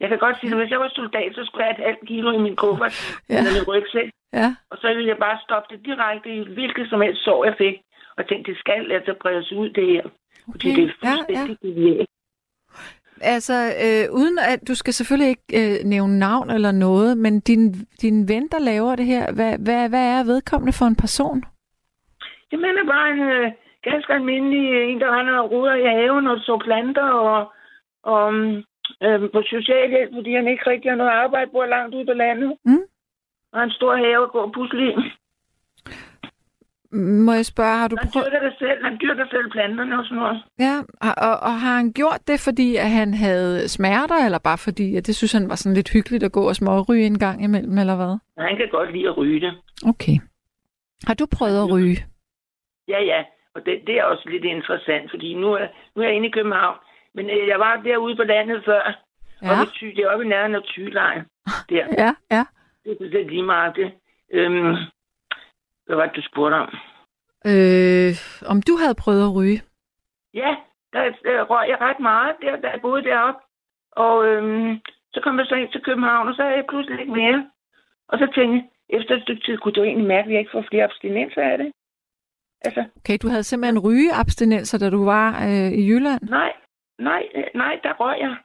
Speaker 5: Jeg kan godt sige, at hvis jeg var soldat, så skulle jeg have et halvt kilo i min kuffert,
Speaker 3: Ja.
Speaker 5: ja. eller min rygsæk.
Speaker 3: Ja.
Speaker 5: Og så ville jeg bare stoppe det direkte i hvilket som helst sår, jeg fik. Og tænkte, det skal altså bredes ud, det her. Fordi
Speaker 3: Okay.
Speaker 5: det er
Speaker 3: Ja, ja.
Speaker 5: fuldstændig genialt.
Speaker 3: Altså, øh, uden at du skal selvfølgelig ikke øh, nævne navn eller noget, men din, din ven, der laver det her, hvad, hvad, hvad er vedkommende for en person?
Speaker 5: Jamen, han er bare en øh, ganske almindelig øh, en, der render og ruder i haven og så planter og, og øh, på socialhjælp, fordi han ikke rigtig har noget arbejde, bor langt ude på landet.
Speaker 3: Mm.
Speaker 5: Og en stor have at gå og pusle i.
Speaker 3: Må jeg spørge, har du
Speaker 5: Han
Speaker 3: prøvet...
Speaker 5: dyrker det selv. Han dyrker selv planterne og sådan noget.
Speaker 3: Ja, og, og, og har han gjort det, fordi at han havde smerter, eller bare fordi, at det synes han var sådan lidt hyggeligt at gå og småryge en gang imellem, eller hvad?
Speaker 5: Han kan godt lide at ryge det.
Speaker 3: Okay. Har du prøvet at ryge?
Speaker 5: Ja, ja. Og det, det er også lidt interessant, fordi nu er, nu er jeg inde i København. Men øh, jeg var derude på landet før. Ja. Og Thy, det er oppe i nærheden af Thylejen. Der.
Speaker 3: ja, ja.
Speaker 5: Det, er lige meget det. Øhm, hvad var det, du spurgte om?
Speaker 3: Øh, om du havde prøvet at ryge?
Speaker 5: Ja, der, der røg jeg ret meget, der, da jeg boede deroppe. Og øhm, så kom jeg så ind til København, og så er jeg pludselig ikke mere. Og så tænkte jeg, efter et stykke tid, kunne jo egentlig mærke, at jeg ikke får flere abstinenser af det. Altså,
Speaker 3: Okay, du havde simpelthen rygeabstinenser, da du var øh, i Jylland?
Speaker 5: nej, nej, øh, nej, der røg jeg.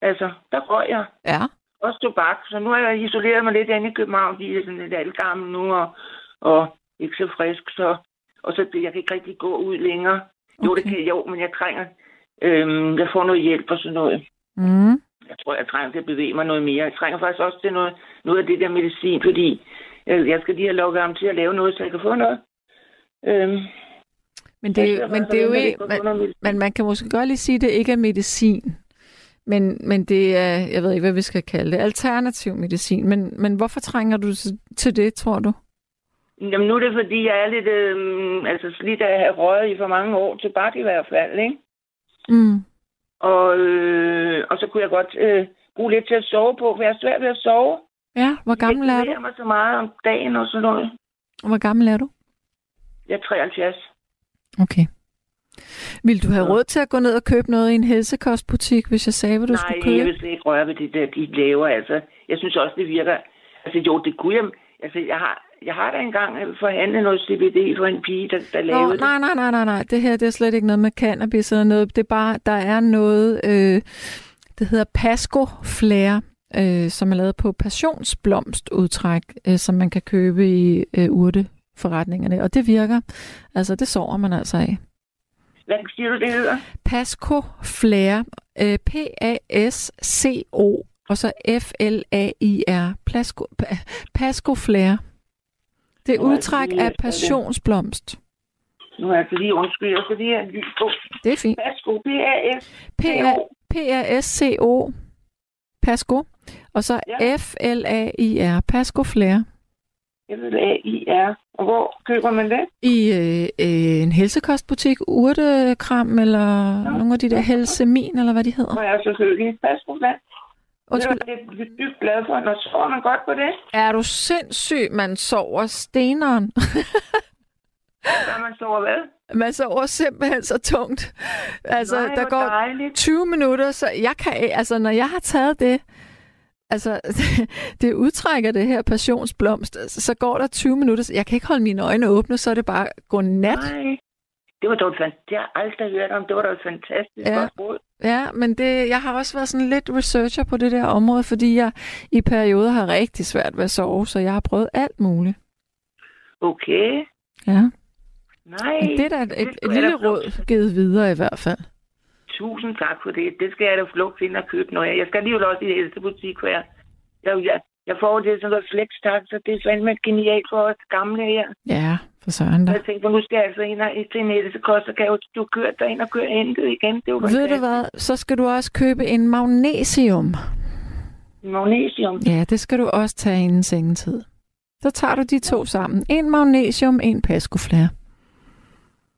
Speaker 5: Altså, der røg jeg.
Speaker 3: Ja.
Speaker 5: Også tobak. Så nu har jeg isoleret mig lidt inde i København, fordi jeg er sådan lidt altgammel nu, og, og ikke så frisk. Så, og så jeg kan ikke rigtig gå ud længere. Jo, det
Speaker 3: Okay.
Speaker 5: kan jo, men jeg trænger. Øhm, jeg får noget hjælp og sådan noget.
Speaker 3: Mm.
Speaker 5: Jeg tror, jeg trænger til at bevæge mig noget mere. Jeg trænger faktisk også til noget, noget af det der medicin, fordi jeg, jeg skal lige have lukket ham til at lave noget, så jeg kan få noget. Øhm,
Speaker 3: Men det,
Speaker 5: jeg
Speaker 3: men det er jo ikke...
Speaker 5: jeg medicin.
Speaker 3: men man kan måske godt lige sige, at det ikke er medicin. Men, men det er, jeg ved ikke, hvad vi skal kalde det, alternativ medicin. Men, men hvorfor trænger du til- det, tror du?
Speaker 5: Jamen nu er det, fordi jeg er lidt, øhm, altså slidt af at have røget i for mange år, tobak i hvert fald, ikke?
Speaker 3: Mm.
Speaker 5: Og, øh, og så kunne jeg godt øh, bruge lidt til at sove på, for jeg er svært ved at sove.
Speaker 3: Ja, hvor gammel er
Speaker 5: Jeg
Speaker 3: du?
Speaker 5: bevæger mig så meget om dagen og sådan noget.
Speaker 3: Hvor gammel er du?
Speaker 5: Jeg er 73.
Speaker 3: Okay. Vil du have råd til at gå ned og købe noget i en helsekostbutik, hvis jeg sagde, hvad du
Speaker 5: Nej,
Speaker 3: skulle
Speaker 5: jeg
Speaker 3: købe?
Speaker 5: vil slet ikke røre ved det der, de laver. Altså, jeg synes også, det virker... Altså, jo, det kunne jeg... Altså, jeg har, jeg har da engang forhandlet noget CBD for en pige, der, der
Speaker 3: Nå,
Speaker 5: lavede det.
Speaker 3: nej, nej, nej, nej, nej. Det her det er slet ikke noget med cannabis eller noget. Det er bare, der er noget, øh, det hedder Pasco Flair, øh, som er lavet på passionsblomstudtræk, øh, som man kan købe i øh, urteforretningerne. Og det virker. Altså, det sover man altså af.
Speaker 5: Hvad siger du, det hedder?
Speaker 3: Pasco Flair. Øh, P-A-S-C-O og så F-L-A-I-R. Pasco, Pa- Pasco Flair. Det er udtræk
Speaker 5: lige
Speaker 3: af passionsblomst.
Speaker 5: Nu er jeg lige undskyld, jeg skal lige have en lys på.
Speaker 3: Det er fint.
Speaker 5: Pasco, P-A-S.
Speaker 3: P-A- P-A-S-C-O. Pasco. Og så
Speaker 5: Ja.
Speaker 3: F-L-A-I-R. Pasco Flair.
Speaker 5: F-L-A-I-R. Og hvor køber man det?
Speaker 3: I øh, øh, en helsekostbutik, urtekram, eller
Speaker 5: Ja.
Speaker 3: nogle af de der helsemin, eller hvad de hedder.
Speaker 5: Og jeg er selvfølgelig Pasco, hvad?
Speaker 3: Undskyld.
Speaker 5: Det er jeg dybt glad for. Når sover man godt på det,
Speaker 3: Er du sindssyg, man sover steneren?
Speaker 5: så man sover hvad?
Speaker 3: man sover simpelthen så tungt. Altså,
Speaker 5: Nej,
Speaker 3: der går
Speaker 5: dejligt.
Speaker 3: 20 minutter, så jeg kan, altså når jeg har taget det, altså det udtrækker det her passionsblomst, så går der 20 minutter, jeg kan ikke holde mine øjne åbne, så er det bare godnat.
Speaker 5: Nej. Det var dog et fan- det har jeg aldrig hørt om. Det var dog et fantastisk
Speaker 3: Ja.
Speaker 5: godt råd.
Speaker 3: Ja, men det, jeg har også været sådan lidt researcher på det der område, fordi jeg i perioder har rigtig svært ved at sove, så jeg har prøvet alt muligt.
Speaker 5: Okay.
Speaker 3: Ja.
Speaker 5: Nej.
Speaker 3: Men det er da et, et, et lille råd givet videre i hvert fald.
Speaker 5: Tusind tak for det. Det skal jeg da flugt ind og købe noget af. Jeg skal alligevel også i det ældste butik, for jeg, jeg, jeg, får det sådan noget flex så det er fandme genialt for os gamle her.
Speaker 3: Ja, for søren da.
Speaker 5: Så jeg tænkte, nu skal jeg altså ind og til en ældste kost, så kan jeg jo du køre derind og køre hentet igen. Det er jo
Speaker 3: Ved du hvad, så skal du også købe en magnesium.
Speaker 5: Magnesium.
Speaker 3: Ja, det skal du også tage inden sengetid. Så tager du de to sammen. En magnesium, en pascoflair.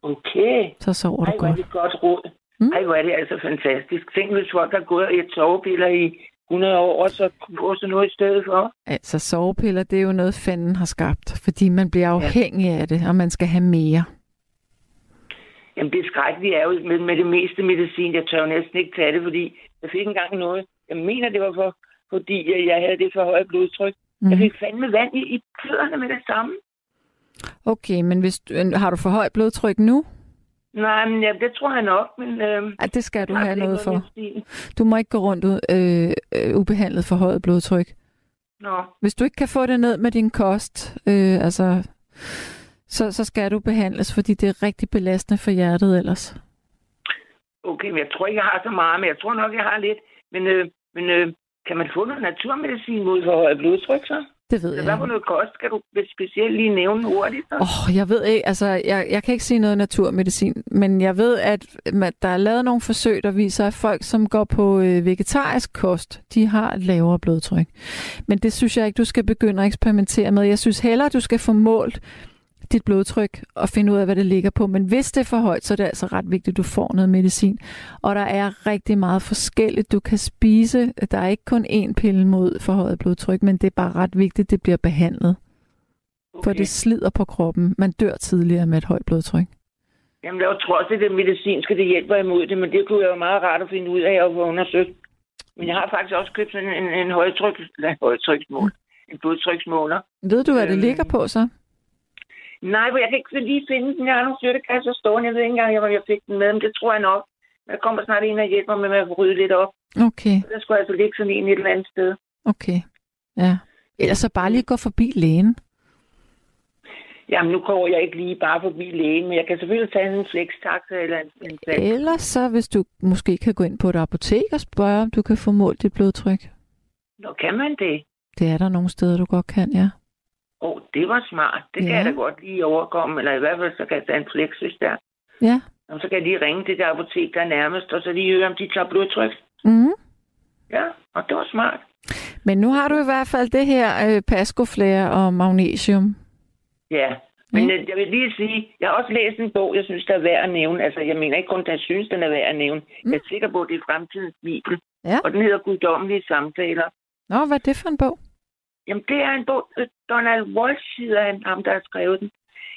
Speaker 5: Okay.
Speaker 3: Så sover du
Speaker 5: Ej, hvor er
Speaker 3: godt.
Speaker 5: det godt råd.
Speaker 3: Mm.
Speaker 5: Ej, hvor er det altså fantastisk. Tænk, hvis folk har gået og et sovepiller i 100 år, og så få sådan noget i stedet for.
Speaker 3: Altså, sovepiller, det er jo noget, fanden har skabt, fordi man bliver afhængig af det, og man skal have mere.
Speaker 5: Jamen, det skrækkelige er jo med, med det meste medicin. Jeg tør jo næsten ikke tage det, fordi jeg fik engang noget. Jeg mener, det var for, fordi jeg havde det for højt blodtryk. Mm. Jeg
Speaker 3: Mm.
Speaker 5: fik fandme vand i, i fødderne med det samme.
Speaker 3: Okay, men hvis har du for højt blodtryk nu?
Speaker 5: Nej, men ja, det tror jeg nok, men... Øh,
Speaker 3: Ja, det skal du have noget for. Du må ikke gå rundt ud, øh, øh, ubehandlet for højt blodtryk.
Speaker 5: Nå,
Speaker 3: Hvis du ikke kan få det ned med din kost, øh, altså, så, så skal du behandles, fordi det er rigtig belastende for hjertet ellers.
Speaker 5: okay, men jeg tror ikke, jeg har så meget, men jeg tror nok, jeg har lidt. Men, øh, men øh, kan man få noget naturmedicin mod for højt blodtryk, så?
Speaker 3: Det ved
Speaker 5: Hvad
Speaker 3: jeg.
Speaker 5: for noget kost skal du specielt lige nævne hurtigt? Så?
Speaker 3: Åh, oh, jeg ved ikke, altså, jeg, jeg kan ikke sige noget naturmedicin, men jeg ved, at man- der er lavet nogle forsøg, der viser, at folk, som går på øh, vegetarisk kost, de har et lavere blodtryk. Men det synes jeg ikke, du skal begynde at eksperimentere med. Jeg synes hellere, du skal få målt dit blodtryk og finde ud af, hvad det ligger på. Men hvis det er for højt, så er det altså ret vigtigt, at du får noget medicin. Og der er rigtig meget forskelligt, du kan spise. Der er ikke kun én pille mod forhøjet blodtryk, men det er bare ret vigtigt, at det bliver behandlet. For det slider på kroppen. Man dør tidligere med et højt blodtryk.
Speaker 5: Jamen, jeg tror også, at det medicinske, det hjælper imod det, men det kunne jeg jo meget rart at finde ud af og få undersøgt. Men jeg har faktisk også købt sådan en, en højtryk, nej, højtryksmål. En blodtryksmåler.
Speaker 3: Ved du, hvad det
Speaker 5: Øhm.
Speaker 3: ligger på så?
Speaker 5: Nej, for jeg kan ikke lige finde den. Jeg har nogle flyttekasser stående. Jeg ved ikke engang, om jeg fik den med, men det tror jeg nok. Der kommer snart en og hjælper mig med at rydde lidt op.
Speaker 3: Okay,
Speaker 5: Der skulle altså ligge sådan en et eller andet sted.
Speaker 3: okay. Ja. Ellers så bare lige gå forbi lægen.
Speaker 5: Jamen, nu går jeg ikke lige bare forbi lægen, men jeg kan selvfølgelig tage en flextaxa eller en, en flex.
Speaker 3: Ellers så, hvis du måske kan gå ind på et apotek og spørge, om du kan få målt dit blodtryk.
Speaker 5: Nå, kan man det?
Speaker 3: Det er der nogle steder, du godt kan, ja.
Speaker 5: Åh, oh, det var smart. Det kan
Speaker 3: Ja.
Speaker 5: jeg da godt lige overkomme, eller i hvert fald så kan jeg tage en flex, hvis der.
Speaker 3: Ja.
Speaker 5: Og så kan jeg lige ringe til det apotek, der er nærmest, og så lige høre, om de tager blodtryk.
Speaker 3: Mm.
Speaker 5: Ja, og det var smart.
Speaker 3: Men nu har du i hvert fald det her øh, pascoflair og magnesium.
Speaker 5: Ja, men
Speaker 3: mm.
Speaker 5: jeg vil lige sige, jeg har også læst en bog, jeg synes, der er værd at nævne. Altså, jeg mener ikke kun, at jeg synes, den er værd at nævne. Mm. Jeg er sikker på, at det er fremtidens bibel.
Speaker 3: Ja.
Speaker 5: Og den hedder Guddommelige Samtaler.
Speaker 3: Nå, hvad er det for en bog?
Speaker 5: Jamen, det er en bog, øh, Donald Walsh hedder han, ham, der har skrevet den.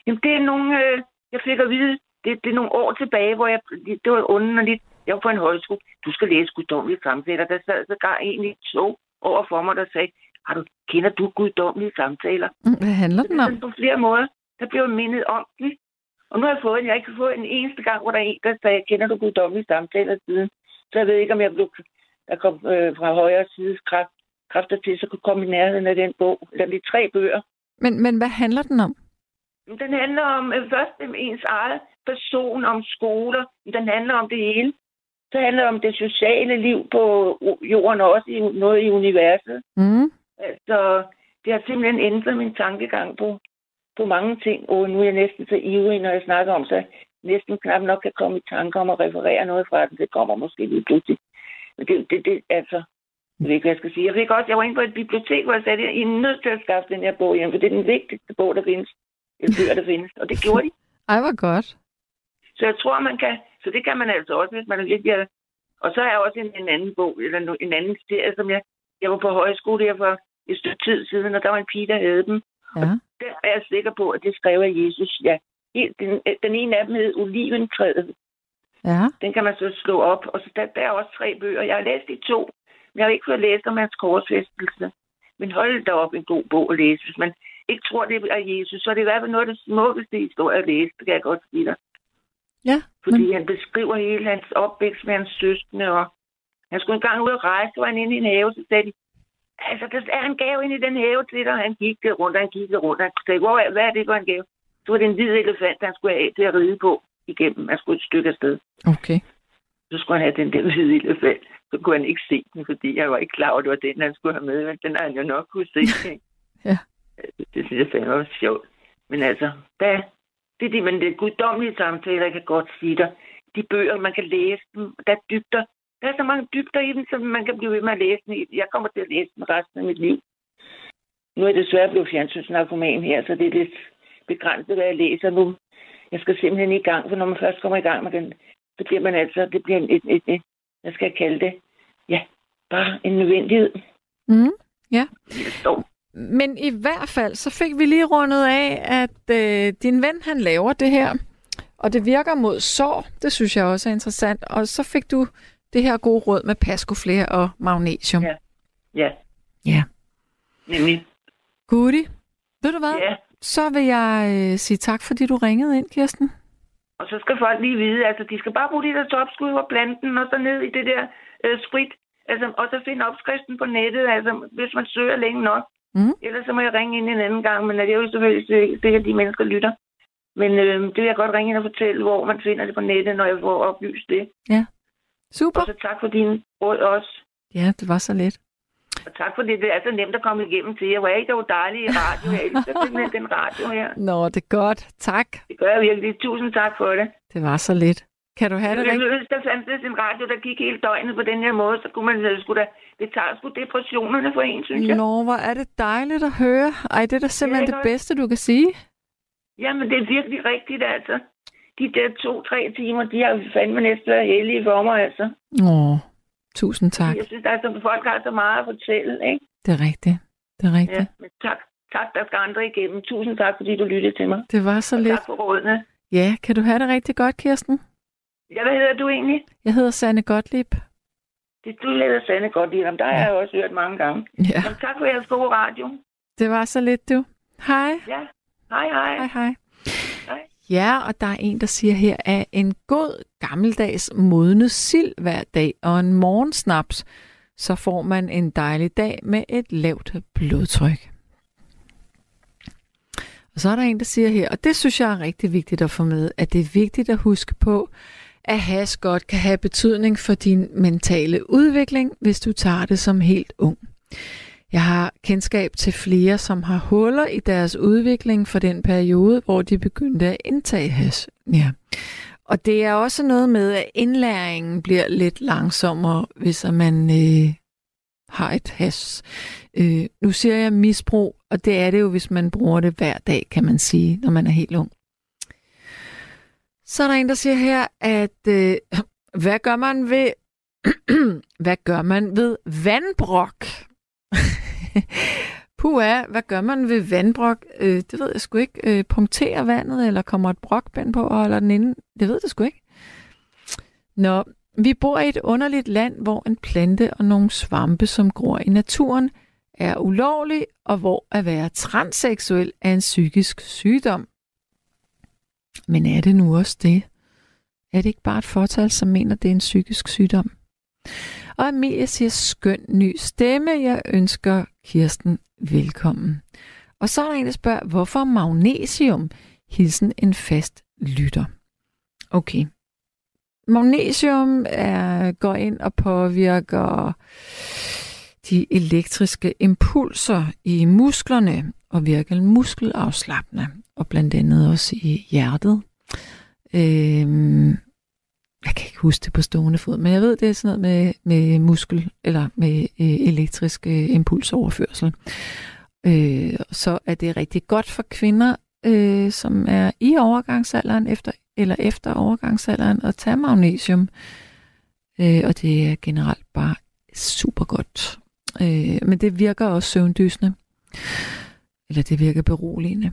Speaker 5: Jamen, det er nogle, øh, jeg fik at vide, det, det er nogle år tilbage, hvor jeg, det, var underligt. Jeg var på en højskole. Du skal læse guddommelige samtaler. Der sad så egentlig to over for mig, der sagde, har du, kender du guddommelige samtaler?
Speaker 3: Mm, Hvad handler
Speaker 5: Det
Speaker 3: den om?
Speaker 5: på flere måder. Der blev mindet om det. Og nu har jeg fået en. Jeg har ikke fået en eneste gang, hvor der er en, der sagde, kender du guddommelige samtaler siden? Så jeg ved ikke, om jeg blev, der kom øh, fra højre side kraft, kræfter til, så kunne komme i nærheden af den bog. Eller de tre bøger.
Speaker 3: Men, men hvad handler den om?
Speaker 5: Den handler om øh, først om ens eget person, om skoler. Den handler om det hele. Så handler det om det sociale liv på jorden og også i, noget i universet.
Speaker 3: Mm.
Speaker 5: Altså, det har simpelthen ændret min tankegang på, på mange ting. Og nu er jeg næsten så ivrig, når jeg snakker om, så næsten knap nok kan komme i tanke om at referere noget fra den. Det kommer måske lige pludselig. Men det, det, det altså, jeg ved ikke, hvad jeg skal sige. Jeg fik også, jeg var inde på et bibliotek, hvor jeg sagde, at I er nødt til at skaffe den her bog hjem, for det er den vigtigste bog, der findes. Den bøger, der findes. Og det gjorde de.
Speaker 3: Ej, hvor godt.
Speaker 5: Så jeg tror, man kan, så det kan man altså også, hvis man er lidt er. Og så er jeg også en, en anden bog, eller en anden serie, som jeg, jeg var på højskole her for et stykke tid siden, og der var en pige, der havde dem.
Speaker 3: Ja.
Speaker 5: Der er jeg sikker på, at det skrev af Jesus. Ja. Den, den ene af dem hed Oliventræet.
Speaker 3: Ja.
Speaker 5: Den kan man så slå op. Og så der, der er også tre bøger. Jeg har læst de to, men jeg har ikke fået læst om hans korsfæstelse. Men hold da op en god bog at læse. Hvis man ikke tror, det er Jesus, så er det i hvert fald noget af det smukkeste historie at læse. Det kan jeg godt sige dig.
Speaker 3: Ja,
Speaker 5: Fordi
Speaker 3: men,
Speaker 5: han beskriver hele hans opvækst med hans søskende, og han skulle engang ud og rejse, så var han inde i en have, så sagde de, altså, der er en gave inde i den have til dig, og han gik rundt, og han gik rundt, og han sagde, hvor hvad er det for en gave? Så var det en hvid elefant, han skulle have til at ride på igennem. Han skulle et stykke afsted.
Speaker 3: okay.
Speaker 5: Så skulle han have den der hvide elefant. Så kunne han ikke se den, fordi jeg var ikke klar over, at det var den, han skulle have med, men den har han jo nok kunne se. ikke?
Speaker 3: Ja.
Speaker 5: Det synes jeg fandme var sjovt. Men altså, der, det er de, men det guddommelige samtaler, jeg kan godt sige dig. De bøger, man kan læse dem, der er dybder. Der er så mange dybder i dem, som man kan blive ved med at læse dem. Jeg kommer til at læse dem resten af mit liv. Nu er jeg desværre blevet fjernsynsnarkoman her, så det er lidt begrænset, hvad jeg læser nu. Jeg skal simpelthen i gang, for når man først kommer i gang med den, så bliver man altså, det bliver et, et, et, et hvad skal jeg kalde det? Ja, bare en nødvendighed.
Speaker 3: Mm. Ja.
Speaker 5: Står.
Speaker 3: Men i hvert fald, så fik vi lige rundet af, at øh, din ven, han laver det her, og det virker mod sår. Det synes jeg også er interessant. Og så fik du det her gode råd med paskofler og magnesium.
Speaker 5: Ja. Ja,
Speaker 3: ja.
Speaker 5: nemlig.
Speaker 3: Goodie. Ved du hvad?
Speaker 5: Ja.
Speaker 3: Så vil jeg øh, sige tak, fordi du ringede ind, Kirsten.
Speaker 5: Og så skal folk lige vide, altså de skal bare bruge de der topskud og planten, og så ned i det der øh, sprit. Altså, og så finde opskriften på nettet, altså hvis man søger længe nok.
Speaker 3: Mm.
Speaker 5: Ellers så må jeg ringe ind en anden gang, men det er jo selvfølgelig sikkert, sikkert, de mennesker lytter. Men øh, det vil jeg godt ringe ind og fortælle, hvor man finder det på nettet, når jeg får oplyst det.
Speaker 3: Super.
Speaker 5: Og så tak for din råd også.
Speaker 3: Ja, det var så let.
Speaker 5: Og tak for det. Det er så nemt at komme igennem til jer. Hvor er I dog dejlige i radio. Jeg elsker simpelthen den radio her.
Speaker 3: Nå, det er godt. Tak.
Speaker 5: Det gør jeg virkelig. Tusind tak for det.
Speaker 3: Det var så let. Kan du have det
Speaker 5: Jeg ville ønske, der fandtes en radio, der gik hele døgnet på den her måde, så kunne man øh, skulle da, det tager sgu depressionerne for en, synes jeg.
Speaker 3: Nå, hvor er det dejligt at høre. Ej, det er da simpelthen det
Speaker 5: også?
Speaker 3: bedste, du kan sige.
Speaker 5: Jamen, det er virkelig rigtigt, altså. De der to-tre timer, de har fandme næsten været heldige for mig, altså.
Speaker 3: Åh, tusind tak.
Speaker 5: Jeg synes, så, folk har så meget at fortælle, ikke?
Speaker 3: Det er rigtigt. Det er rigtigt.
Speaker 5: Ja, men tak. Tak, der skal andre igennem. Tusind tak, fordi du lyttede til mig.
Speaker 3: Det var så
Speaker 5: Og
Speaker 3: lidt.
Speaker 5: tak for rådene.
Speaker 3: Ja, kan du have det rigtig godt, Kirsten?
Speaker 5: Ja, hvad hedder du egentlig?
Speaker 3: Jeg hedder Sanne Gottlieb.
Speaker 5: Det du hedder Sande godt i ham. Der har jeg også hørt mange gange.
Speaker 3: Ja,
Speaker 5: Jamen, tak for jeres gode radio.
Speaker 3: det var så lidt, du. Hej.
Speaker 5: Ja. Hej, hej.
Speaker 3: Hej, hej. Ja, og der er en, der siger her, at en god gammeldags modnet sild hver dag og en morgensnaps, så får man en dejlig dag med et lavt blodtryk. Og så er der en, der siger her, og det synes jeg er rigtig vigtigt at få med, at det er vigtigt at huske på, at has godt kan have betydning for din mentale udvikling, hvis du tager det som helt ung. Jeg har kendskab til flere, som har huller i deres udvikling for den periode, hvor de begyndte at indtage hash. Ja. Og det er også noget med, at indlæringen bliver lidt langsommere, hvis man øh, har et hash. Øh, nu siger jeg misbrug, og det er det jo, hvis man bruger det hver dag, kan man sige, når man er helt ung. Så er der en, der siger her, at øh, hvad gør man ved hvad gør man ved vandbrok? Puh, hvad gør man ved vandbrok? Øh, det ved jeg sgu ikke. Øh, punkterer vandet, eller kommer et brokband på og holder den inde? Det ved jeg sgu ikke. Nå, vi bor i et underligt land, hvor en plante og nogle svampe, som gror i naturen, er ulovlig, og hvor at være transseksuel er en psykisk sygdom. Men er det nu også det? Er det ikke bare et fortal, som mener, det er en psykisk sygdom? Og Amelia siger, skøn ny stemme. Jeg ønsker Kirsten velkommen. Og så er der en, der spørger, hvorfor magnesium? Hilsen en fast lytter. Okay. Magnesium er, går ind og påvirker de elektriske impulser i musklerne og virker muskelafslappende, og blandt andet også i hjertet. Øhm, jeg kan ikke huske det på stående fod, men jeg ved, det er sådan noget med, med muskel, eller med øh, elektrisk øh, impulsoverførsel. Øh, så er det rigtig godt for kvinder, øh, som er i overgangsalderen, efter, eller efter overgangsalderen, at tage magnesium. Øh, og det er generelt bare super godt. Øh, men det virker også søvndysende. Eller det virker beroligende.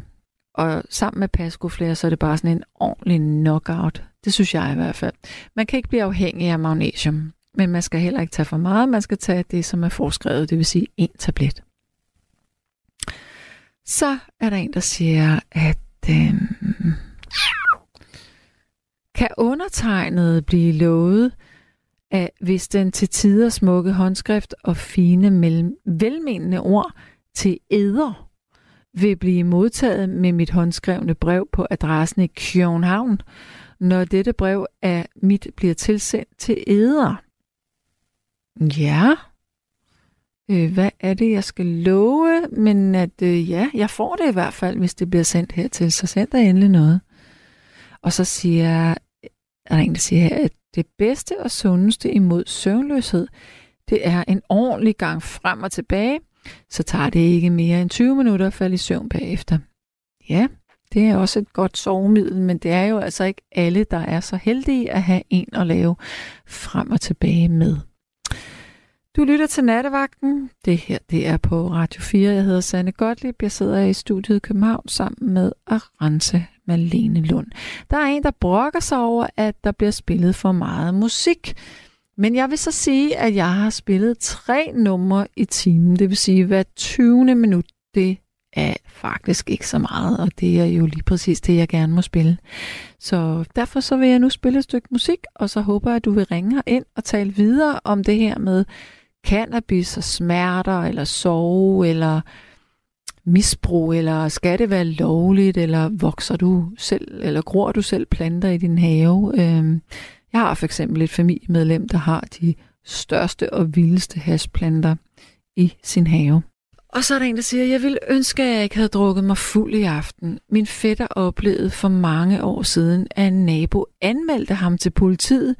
Speaker 3: Og sammen med Pascoflair, så er det bare sådan en ordentlig knockout. Det synes jeg i hvert fald. Man kan ikke blive afhængig af magnesium, men man skal heller ikke tage for meget. Man skal tage det, som er foreskrevet, det vil sige en tablet. Så er der en, der siger, at øh, kan undertegnet blive lovet, at hvis den til tider smukke håndskrift og fine mellem, velmenende ord til æder vil blive modtaget med mit håndskrevne brev på adressen i København, når dette brev af mit bliver tilsendt til æder. Ja, øh, hvad er det, jeg skal love? Men at øh, ja, jeg får det i hvert fald, hvis det bliver sendt hertil, så send der endelig noget. Og så siger jeg, er der en, der siger, at det bedste og sundeste imod søvnløshed, det er en ordentlig gang frem og tilbage, så tager det ikke mere end 20 minutter at falde i søvn bagefter. Ja, det er også et godt sovemiddel, men det er jo altså ikke alle, der er så heldige at have en at lave frem og tilbage med. Du lytter til Nattevagten. Det her det er på Radio 4. Jeg hedder Sanne Gottlieb. Jeg sidder i studiet i København sammen med Arance Malene Lund. Der er en, der brokker sig over, at der bliver spillet for meget musik. Men jeg vil så sige, at jeg har spillet tre numre i timen. Det vil sige, hver 20. minut, det er faktisk ikke så meget, og det er jo lige præcis det, jeg gerne må spille. Så derfor så vil jeg nu spille et stykke musik, og så håber jeg, at du vil ringe ind og tale videre om det her med cannabis og smerter, eller sove, eller misbrug, eller skal det være lovligt, eller vokser du selv, eller gror du selv planter i din have? Øhm, jeg har for eksempel et familiemedlem, der har de største og vildeste hasplanter i sin have. Og så er der en, der siger, jeg ville ønske, at jeg ikke havde drukket mig fuld i aften. Min fætter oplevede for mange år siden, at en nabo anmeldte ham til politiet,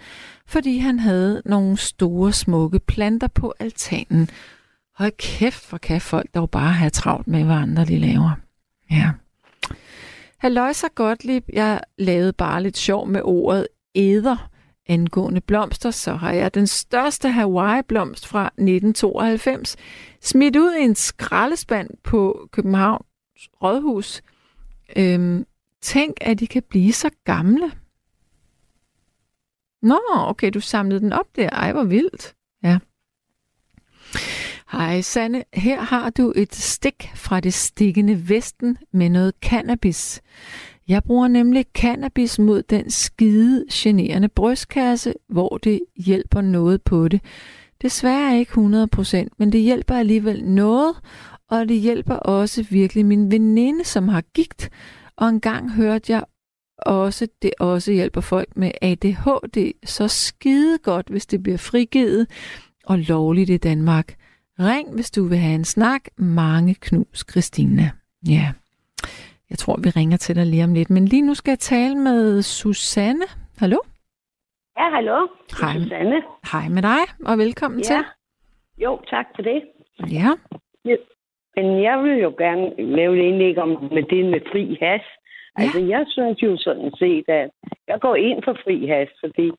Speaker 3: fordi han havde nogle store, smukke planter på altanen. Hold kæft, hvor kan folk dog bare have travlt med, hvad andre de laver. Ja. godt Gottlieb, jeg lavede bare lidt sjov med ordet æder angående blomster, så har jeg den største Hawaii-blomst fra 1992 smidt ud i en skraldespand på Københavns Rådhus. Øhm, tænk, at de kan blive så gamle. Nå, okay, du samlede den op der. Ej, hvor vildt. Ja. Hej Sanne, her har du et stik fra det stikkende vesten med noget cannabis. Jeg bruger nemlig cannabis mod den skide generende brystkasse, hvor det hjælper noget på det. Desværre ikke 100%, men det hjælper alligevel noget, og det hjælper også virkelig min veninde, som har gigt. Og engang hørte jeg også, det også hjælper folk med ADHD så skide godt, hvis det bliver frigivet og lovligt i Danmark. Ring, hvis du vil have en snak. Mange knus, Christina. Ja. Jeg tror, vi ringer til dig lige om lidt. Men lige nu skal jeg tale med Susanne. Hallo?
Speaker 6: Ja, hallo.
Speaker 3: Hej.
Speaker 6: Susanne.
Speaker 3: Hej med dig, og velkommen
Speaker 6: Ja.
Speaker 3: til.
Speaker 6: Jo, tak for det.
Speaker 3: Ja.
Speaker 6: Men jeg vil jo gerne lave et indlæg om med det med fri has.
Speaker 3: Ja.
Speaker 6: Altså, jeg synes jo sådan set, at jeg går ind for fri has, fordi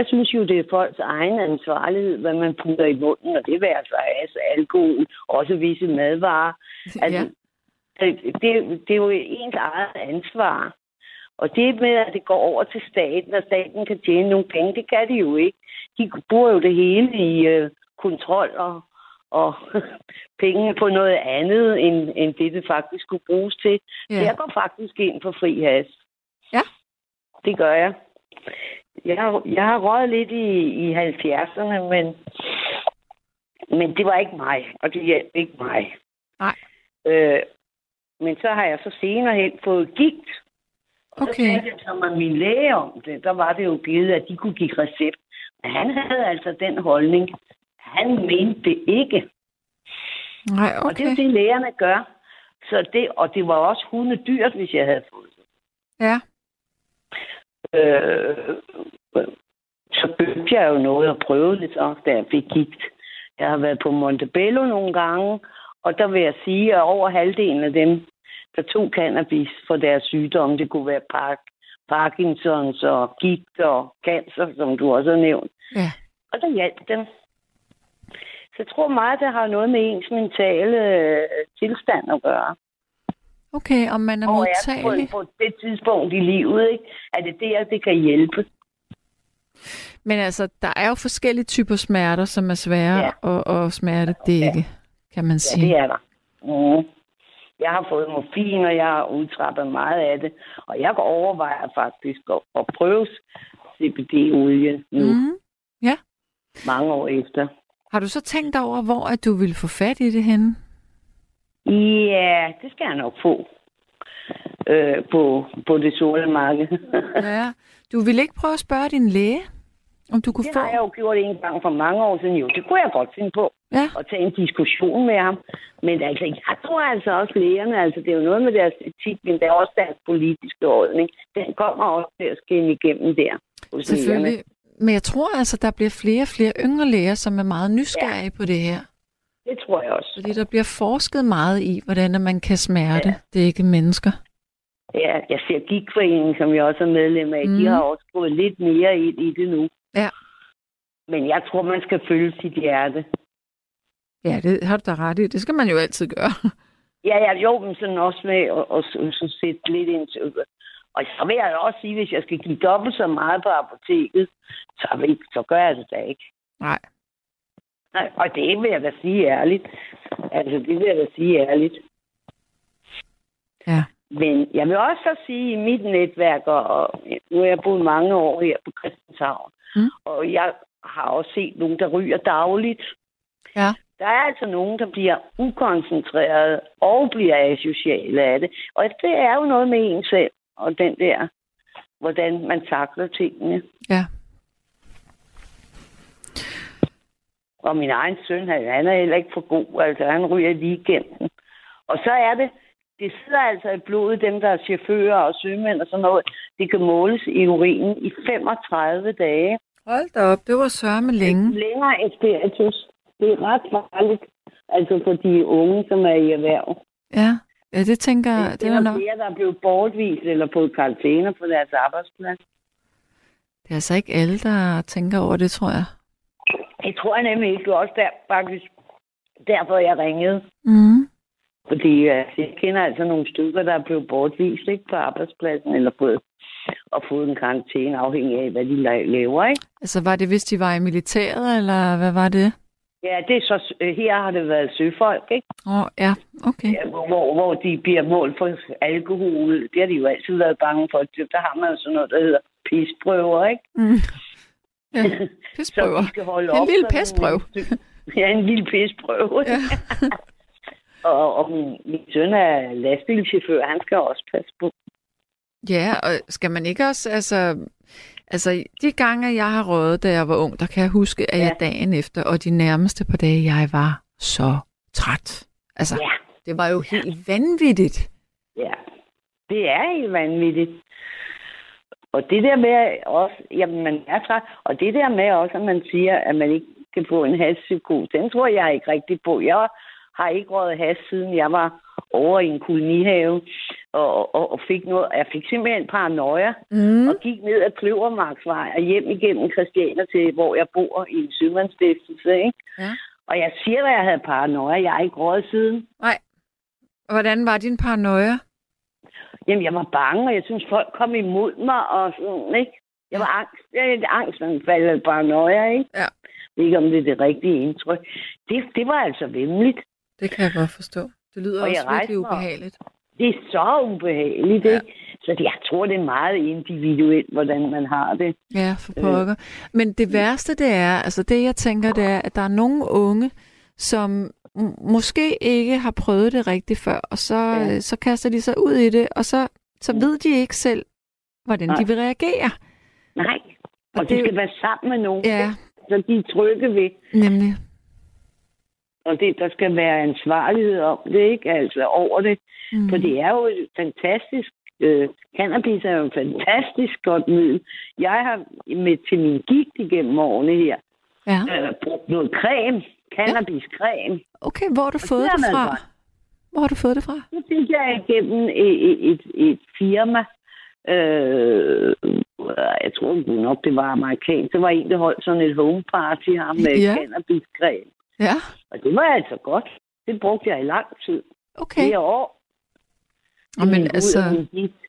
Speaker 6: Jeg synes jo, det er folks egen ansvarlighed, hvad man putter i munden, og det vil altså altså alkohol, også visse madvarer. Altså,
Speaker 3: Ja.
Speaker 6: Det, det, er jo ens eget ansvar. Og det med, at det går over til staten, og staten kan tjene nogle penge, det kan de jo ikke. De bruger jo det hele i øh, kontrol og, og penge på noget andet, end, end det, det faktisk skulle bruges til. Ja. Jeg går faktisk ind for fri has.
Speaker 3: Ja.
Speaker 6: Det gør jeg. Jeg har, jeg har røget lidt i, i 70'erne, men, men det var ikke mig, og det hjalp ikke mig.
Speaker 3: Nej.
Speaker 6: Øh, men så har jeg så senere hen fået gigt. Og så
Speaker 3: Okay.
Speaker 6: talte jeg så med min læge om det. Der var det jo givet, at de kunne give recept. Men han havde altså den holdning. Han mente det ikke.
Speaker 3: Nej,
Speaker 6: Og det er
Speaker 3: okay.
Speaker 6: det, lægerne gør. Så det, og det var også hunde dyrt, hvis jeg havde fået det.
Speaker 3: Ja.
Speaker 6: Øh, så begyndte jeg jo noget at prøve det så, da jeg fik gigt. Jeg har været på Montebello nogle gange, og der vil jeg sige, at over halvdelen af dem, der tog cannabis for deres sygdomme, det kunne være Park, Parkinsons og gigt og cancer, som du også har nævnt.
Speaker 3: Ja.
Speaker 6: Og der hjalp dem. Så jeg tror meget, det har noget med ens mentale øh, tilstand at gøre.
Speaker 3: Okay, om man er
Speaker 6: Og er på,
Speaker 3: modtagelig.
Speaker 6: på det tidspunkt i livet, ikke? at det der, det kan hjælpe.
Speaker 3: Men altså, der er jo forskellige typer smerter, som er svære
Speaker 6: Ja.
Speaker 3: at, at smerte dække, kan man
Speaker 6: Ja,
Speaker 3: sige.
Speaker 6: det er der. Mm. Jeg har fået morfin, og jeg har udtrappet meget af det. Og jeg overvejer faktisk at, at prøve CBD-olie nu, mm.
Speaker 3: Ja.
Speaker 6: mange år efter.
Speaker 3: Har du så tænkt over, hvor at du ville få fat i det henne?
Speaker 6: Ja, det skal jeg nok få øh, på, på det sorte marked.
Speaker 3: Ja. Du ville ikke prøve at spørge din læge, om du kunne
Speaker 6: det
Speaker 3: få...
Speaker 6: har jeg jo gjort en gang for mange år siden. Jo, det kunne jeg godt finde på.
Speaker 3: Ja.
Speaker 6: at tage en diskussion med ham. Men altså, jeg tror altså også lægerne, altså det er jo noget med deres etik, men det er også deres politiske holdning. Den kommer også til at skinne igennem der. hos lægerne.
Speaker 3: Selvfølgelig. Men jeg tror altså, der bliver flere og flere yngre læger, som er meget nysgerrige ja. på det her.
Speaker 6: Det tror jeg også.
Speaker 3: Fordi der bliver forsket meget i, hvordan man kan smerte ja. dække mennesker.
Speaker 6: Ja, jeg ser Gigforeningen, som jeg også er medlem af, mm.
Speaker 3: Mhm.
Speaker 6: de har også gået lidt mere ind i det nu.
Speaker 3: Ja.
Speaker 6: Men jeg tror, man skal følge sit hjerte.
Speaker 3: Ja, det har du da ret i. Det skal man jo altid gøre.
Speaker 6: Ja, ja, jo, men sådan også med at, at, at, at sætte lidt ind til Og så vil jeg også sige, hvis jeg skal give dobbelt så meget på apoteket, så, vil, så gør jeg det da ikke.
Speaker 3: Nej.
Speaker 6: Nej, og det vil jeg da sige ærligt. Altså, det vil jeg da sige ærligt.
Speaker 3: Ja.
Speaker 6: Men jeg vil også så sige, at i mit netværk, og nu har jeg boet mange år her på Christianshavn,
Speaker 3: Mm.
Speaker 6: og jeg har også set nogen, der ryger dagligt.
Speaker 3: Ja.
Speaker 6: Der er altså nogen, der bliver ukoncentreret og bliver asociale af det. Og det er jo noget med en selv, og den der, hvordan man takler tingene.
Speaker 3: Ja.
Speaker 6: Og min egen søn, han, han er heller ikke for god. Altså, han ryger i weekenden. Og så er det, det sidder altså i blodet, dem der er chauffører og sømænd og sådan noget. Det kan måles i urinen i 35 dage.
Speaker 3: Hold da op, det var sørme længe.
Speaker 6: Længere end spiritus. Det er ret farligt. Altså for de unge, som er i erhverv.
Speaker 3: Ja, ja det tænker jeg,
Speaker 6: det
Speaker 3: det
Speaker 6: er
Speaker 3: var
Speaker 6: der
Speaker 3: nok.
Speaker 6: flere, der er blevet bortvist eller fået karantæner på deres arbejdsplads.
Speaker 3: Det er altså ikke alle, der tænker over det, tror jeg.
Speaker 6: Det tror jeg nemlig ikke. Det var også der, faktisk derfor, jeg ringede.
Speaker 3: Mm.
Speaker 6: Fordi øh, jeg kender altså nogle stykker, der er blevet bortvist ikke, på arbejdspladsen, eller fået, og fået en karantæne, afhængig af, hvad de la- laver. Ikke?
Speaker 3: Altså, var det, hvis de var i militæret, eller hvad var det?
Speaker 6: Ja, det er så, øh, her har det været søfolk, ikke?
Speaker 3: Åh, oh, ja, okay.
Speaker 6: Ja, hvor, hvor, de bliver målt for alkohol. Det har de jo altid været bange for. Der har man jo sådan noget, der hedder pisprøver, ikke?
Speaker 3: Mm. Ja,
Speaker 6: Så
Speaker 3: pisprøver.
Speaker 6: de skal holde
Speaker 3: En
Speaker 6: op.
Speaker 3: lille
Speaker 6: sådan
Speaker 3: pestprøve.
Speaker 6: Ja, en lille pisprøve.
Speaker 3: Ja.
Speaker 6: og, og min, min søn er lastbilchauffør, han skal også passe på.
Speaker 3: Ja, og skal man ikke også, altså, altså de gange, jeg har røget, da jeg var ung, der kan jeg huske, at
Speaker 6: Ja.
Speaker 3: jeg dagen efter, og de nærmeste par dage, jeg var så træt. Altså,
Speaker 6: Ja.
Speaker 3: det var jo helt vanvittigt.
Speaker 6: Ja, det er helt vanvittigt. Og det der med også, jamen man er træt, og det der med også, at man siger, at man ikke kan få en haspsykose, den tror jeg ikke rigtig på. Jeg har ikke røget has, siden jeg var over i en kolonihave, og, og, og fik noget, jeg fik simpelthen paranoia,
Speaker 3: Mm.
Speaker 6: og gik ned ad Kløvermarksvej og hjem igennem Christianer til, hvor jeg bor i en sømandsstiftelse, ikke?
Speaker 3: Ja.
Speaker 6: Og jeg siger, at jeg havde paranoia. Jeg er ikke råd siden.
Speaker 3: Nej. Hvordan var din paranoia?
Speaker 6: Jamen, jeg var bange, og jeg synes, folk kom imod mig, og sådan, ikke? Jeg var angst. Jeg er lidt angstanfald eller paranoia, ikke?
Speaker 3: Ja.
Speaker 6: Ikke, om det er det rigtige indtryk. Det, det var altså vemmeligt.
Speaker 3: Det kan jeg godt forstå. Det lyder
Speaker 6: Og
Speaker 3: også virkelig ubehageligt.
Speaker 6: Det er så ubehageligt,
Speaker 3: Ja.
Speaker 6: ikke? Så jeg tror, det er meget individuelt, hvordan man har det.
Speaker 3: Ja, for pokker. Men det værste, det er, altså det jeg tænker, det er, at der er nogle unge, som måske ikke har prøvet det rigtigt før, og så,
Speaker 6: Ja.
Speaker 3: ja. så kaster de sig ud i det, og så, så ved de ikke selv, hvordan
Speaker 6: Nej.
Speaker 3: de vil reagere.
Speaker 6: Nej.
Speaker 3: Og
Speaker 6: Og de
Speaker 3: det-
Speaker 6: skal være sammen med nogen,
Speaker 3: Ja,
Speaker 6: så de er trygge ved.
Speaker 3: nemlig.
Speaker 6: Og det, der skal være ansvarlighed om det, ikke? Altså over det.
Speaker 3: Mm.
Speaker 6: For det er jo et fantastisk... Øh, cannabis er jo et fantastisk godt middel. Jeg har med til min gigt igennem årene her
Speaker 3: Ja.
Speaker 6: øh, brugt noget creme. Cannabiscreme.
Speaker 3: Okay, hvor har du
Speaker 6: Og
Speaker 3: fået
Speaker 6: det
Speaker 3: fra?
Speaker 6: godt.
Speaker 3: Hvor har du fået det fra?
Speaker 6: Det fik jeg igennem et, et, et, et firma. Øh, jeg tror nok, det var amerikansk. Det var en, der holdt sådan et home party her med
Speaker 3: Ja.
Speaker 6: cannabiscreme.
Speaker 3: Ja,
Speaker 6: Og det var altså godt. Det brugte jeg i lang tid.
Speaker 3: okay.
Speaker 6: Flere år.
Speaker 3: Og men altså.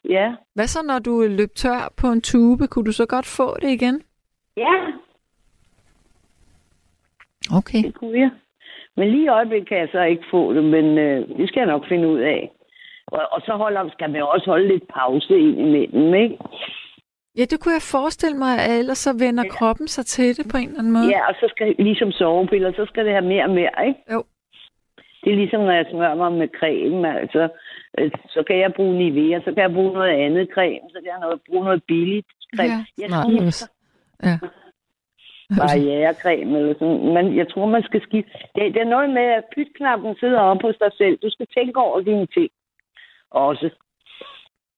Speaker 6: Ja.
Speaker 3: hvad så når du løb tør på en tube? Kunne du så godt få det igen?
Speaker 6: Ja,
Speaker 3: Okay.
Speaker 6: det kunne jeg. Men lige i øjeblikket kan jeg så ikke få det, men øh, det skal jeg nok finde ud af. Og, og så holder, skal man også holde lidt pause ind imellem, ikke?
Speaker 3: Ja, det kunne jeg forestille mig, at ellers så vender kroppen sig til det på en eller anden måde.
Speaker 6: Ja, og så skal ligesom sovepiller, så skal det have mere og mere, ikke?
Speaker 3: Jo.
Speaker 6: Det er ligesom, når jeg smører mig med creme, altså. øh, Så kan jeg bruge Nivea, så kan jeg bruge noget andet creme, så kan jeg noget, bruge noget billigt creme.
Speaker 3: Ja,
Speaker 6: jeg
Speaker 3: også. Ja.
Speaker 6: barrierecreme eller sådan. Men jeg tror, man skal skifte. Det, det er noget med, at pytknappen sidder oppe hos dig selv. Du skal tænke over dine ting også.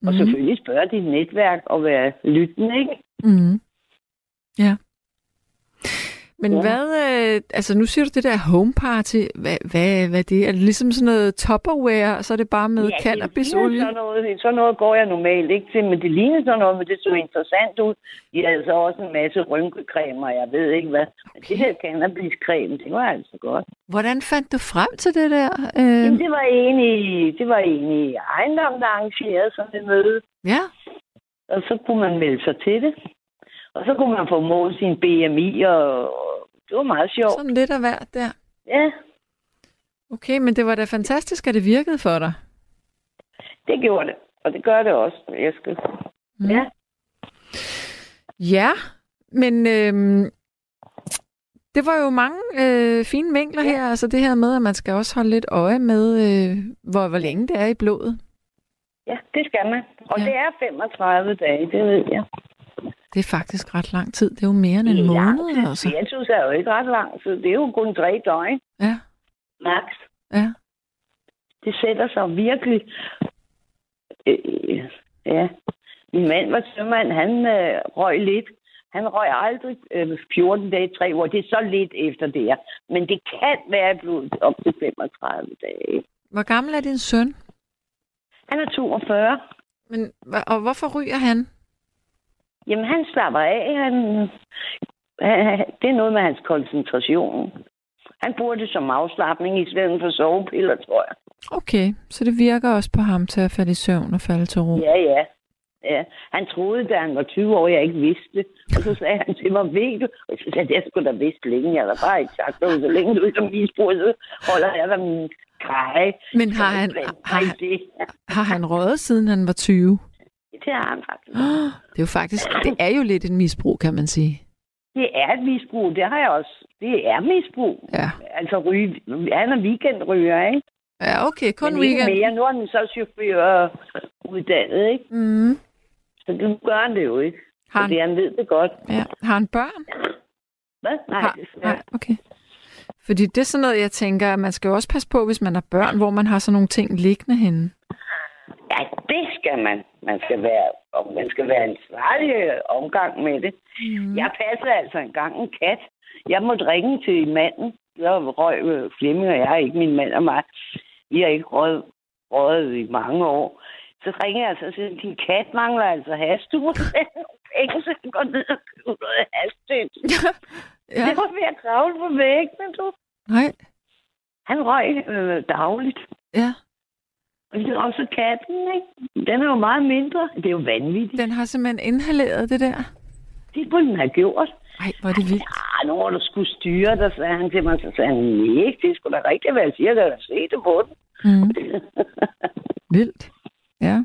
Speaker 6: Og
Speaker 3: Mhm.
Speaker 6: selvfølgelig spørge dit netværk og være lyttende, ikke?
Speaker 3: Mm. Ja. Men
Speaker 6: Ja.
Speaker 3: hvad, øh, altså nu siger du det der home party, hvad, hvad, hvad er det? Er det ligesom sådan noget topperware, og så er det bare med
Speaker 6: Ja,
Speaker 3: cannabisolie?
Speaker 6: Sådan noget, sådan noget går jeg normalt ikke til, men det ligner sådan noget, men det så interessant ud. De havde så også en masse rynkecremer, jeg ved ikke hvad. Men det der cannabiscreme, det var altså godt.
Speaker 3: Hvordan fandt du frem til det der? Øh,
Speaker 6: Jamen, det var en i, det var en i ejendom, der arrangerede sådan et møde.
Speaker 3: ja,
Speaker 6: Og så kunne man melde sig til det. Og så kunne man få målt sin BMI, og det var meget sjovt.
Speaker 3: sådan lidt af hvert der.
Speaker 6: Ja,
Speaker 3: Okay, men det var da fantastisk, at det virkede for dig.
Speaker 6: det gjorde det. Og det gør det også, jeg skal.
Speaker 3: Mm.
Speaker 6: Ja.
Speaker 3: Ja, men øhm, det var jo mange øh, fine vinkler
Speaker 6: Ja.
Speaker 3: her. Altså det her med, at man skal også holde lidt øje med, øh, hvor, hvor længe det er i blodet.
Speaker 6: Ja, det skal man. Og
Speaker 3: ja.
Speaker 6: det er 35 dage, det ved jeg.
Speaker 3: Det er faktisk ret lang tid. Det er jo mere end en
Speaker 6: Det lang
Speaker 3: måned.
Speaker 6: tid.
Speaker 3: Altså.
Speaker 6: Jeg synes, det er jo ikke ret lang tid. Det er jo kun tre døgn,
Speaker 3: Ja,
Speaker 6: max.
Speaker 3: ja.
Speaker 6: Det sætter sig virkelig... Øh, ja. Min mand var sømand, han øh, røg lidt. Han røg aldrig øh, 14 dage, 3 uger. Det er så lidt efter det her. Men det kan være i blodet op til 35 dage.
Speaker 3: Hvor gammel er din søn?
Speaker 6: Han er 42.
Speaker 3: Men, og hvorfor ryger han?
Speaker 6: Jamen, han slapper af. Han, han, det er noget med hans koncentration. Han bruger det som afslappning i stedet for sovepiller, tror jeg.
Speaker 3: Okay, så det virker også på ham til at falde i søvn og falde til ro.
Speaker 6: Ja, ja. ja. Han troede, da han var 20 år, jeg ikke vidste det. Og så sagde han til mig, ved du? Og så sagde jeg, det skulle da vidst længe. Jeg har bare ikke sagt noget. Så længe du ikke har misbrug, så holder jeg der min kaj.
Speaker 3: Men har han, har, han-
Speaker 6: det?
Speaker 3: har han røget siden han var 20?
Speaker 6: Det har han faktisk.
Speaker 3: Det er jo faktisk, det er jo lidt en misbrug, kan man sige.
Speaker 6: Det er et misbrug. Det har jeg også. Det er misbrug.
Speaker 3: Ja,
Speaker 6: Altså, ryge. han er weekendryger, ikke?
Speaker 3: ja okay, kun
Speaker 6: Men
Speaker 3: weekend.
Speaker 6: mere. Nu er han så chauffør uddannet, ikke?
Speaker 3: Mm.
Speaker 6: Så nu gør han det jo ikke.
Speaker 3: Har han,
Speaker 6: Fordi han ved det godt.
Speaker 3: ja, har han børn?
Speaker 6: Hvad? Nej,
Speaker 3: har,
Speaker 6: det
Speaker 3: nej, okay. Fordi det er sådan noget, jeg tænker, at man skal jo også passe på, hvis man har børn, hvor man har sådan nogle ting liggende henne.
Speaker 6: Ja, det skal man. Man skal være, og man skal være ansvarlig øh, omgang med det. Mm. Jeg passede altså engang en kat. Jeg måtte ringe til manden. Så røg øh, Flemming og jeg, ikke min mand og mig. Vi har ikke røget, røget i mange år. Så ringer jeg altså og siger, din kat mangler altså has. Du må sende nogle penge, så jeg går ned og køber noget has til.
Speaker 3: ja.
Speaker 6: Det var ved at kravle på væggene, du.
Speaker 3: Nej.
Speaker 6: Han røg øh, dagligt.
Speaker 3: Ja.
Speaker 6: Og også katten, ikke? Den er jo meget mindre. Det er jo vanvittigt.
Speaker 3: Den har simpelthen inhaleret det der.
Speaker 6: Det kunne den have gjort.
Speaker 3: Ej, hvor er det vildt.
Speaker 6: Ja, nu må du skulle styre dig, sagde han til mig. Så sagde han, nej, det skulle da rigtigt være, jeg siger, at se det på den.
Speaker 3: Mm. Vildt. Ja.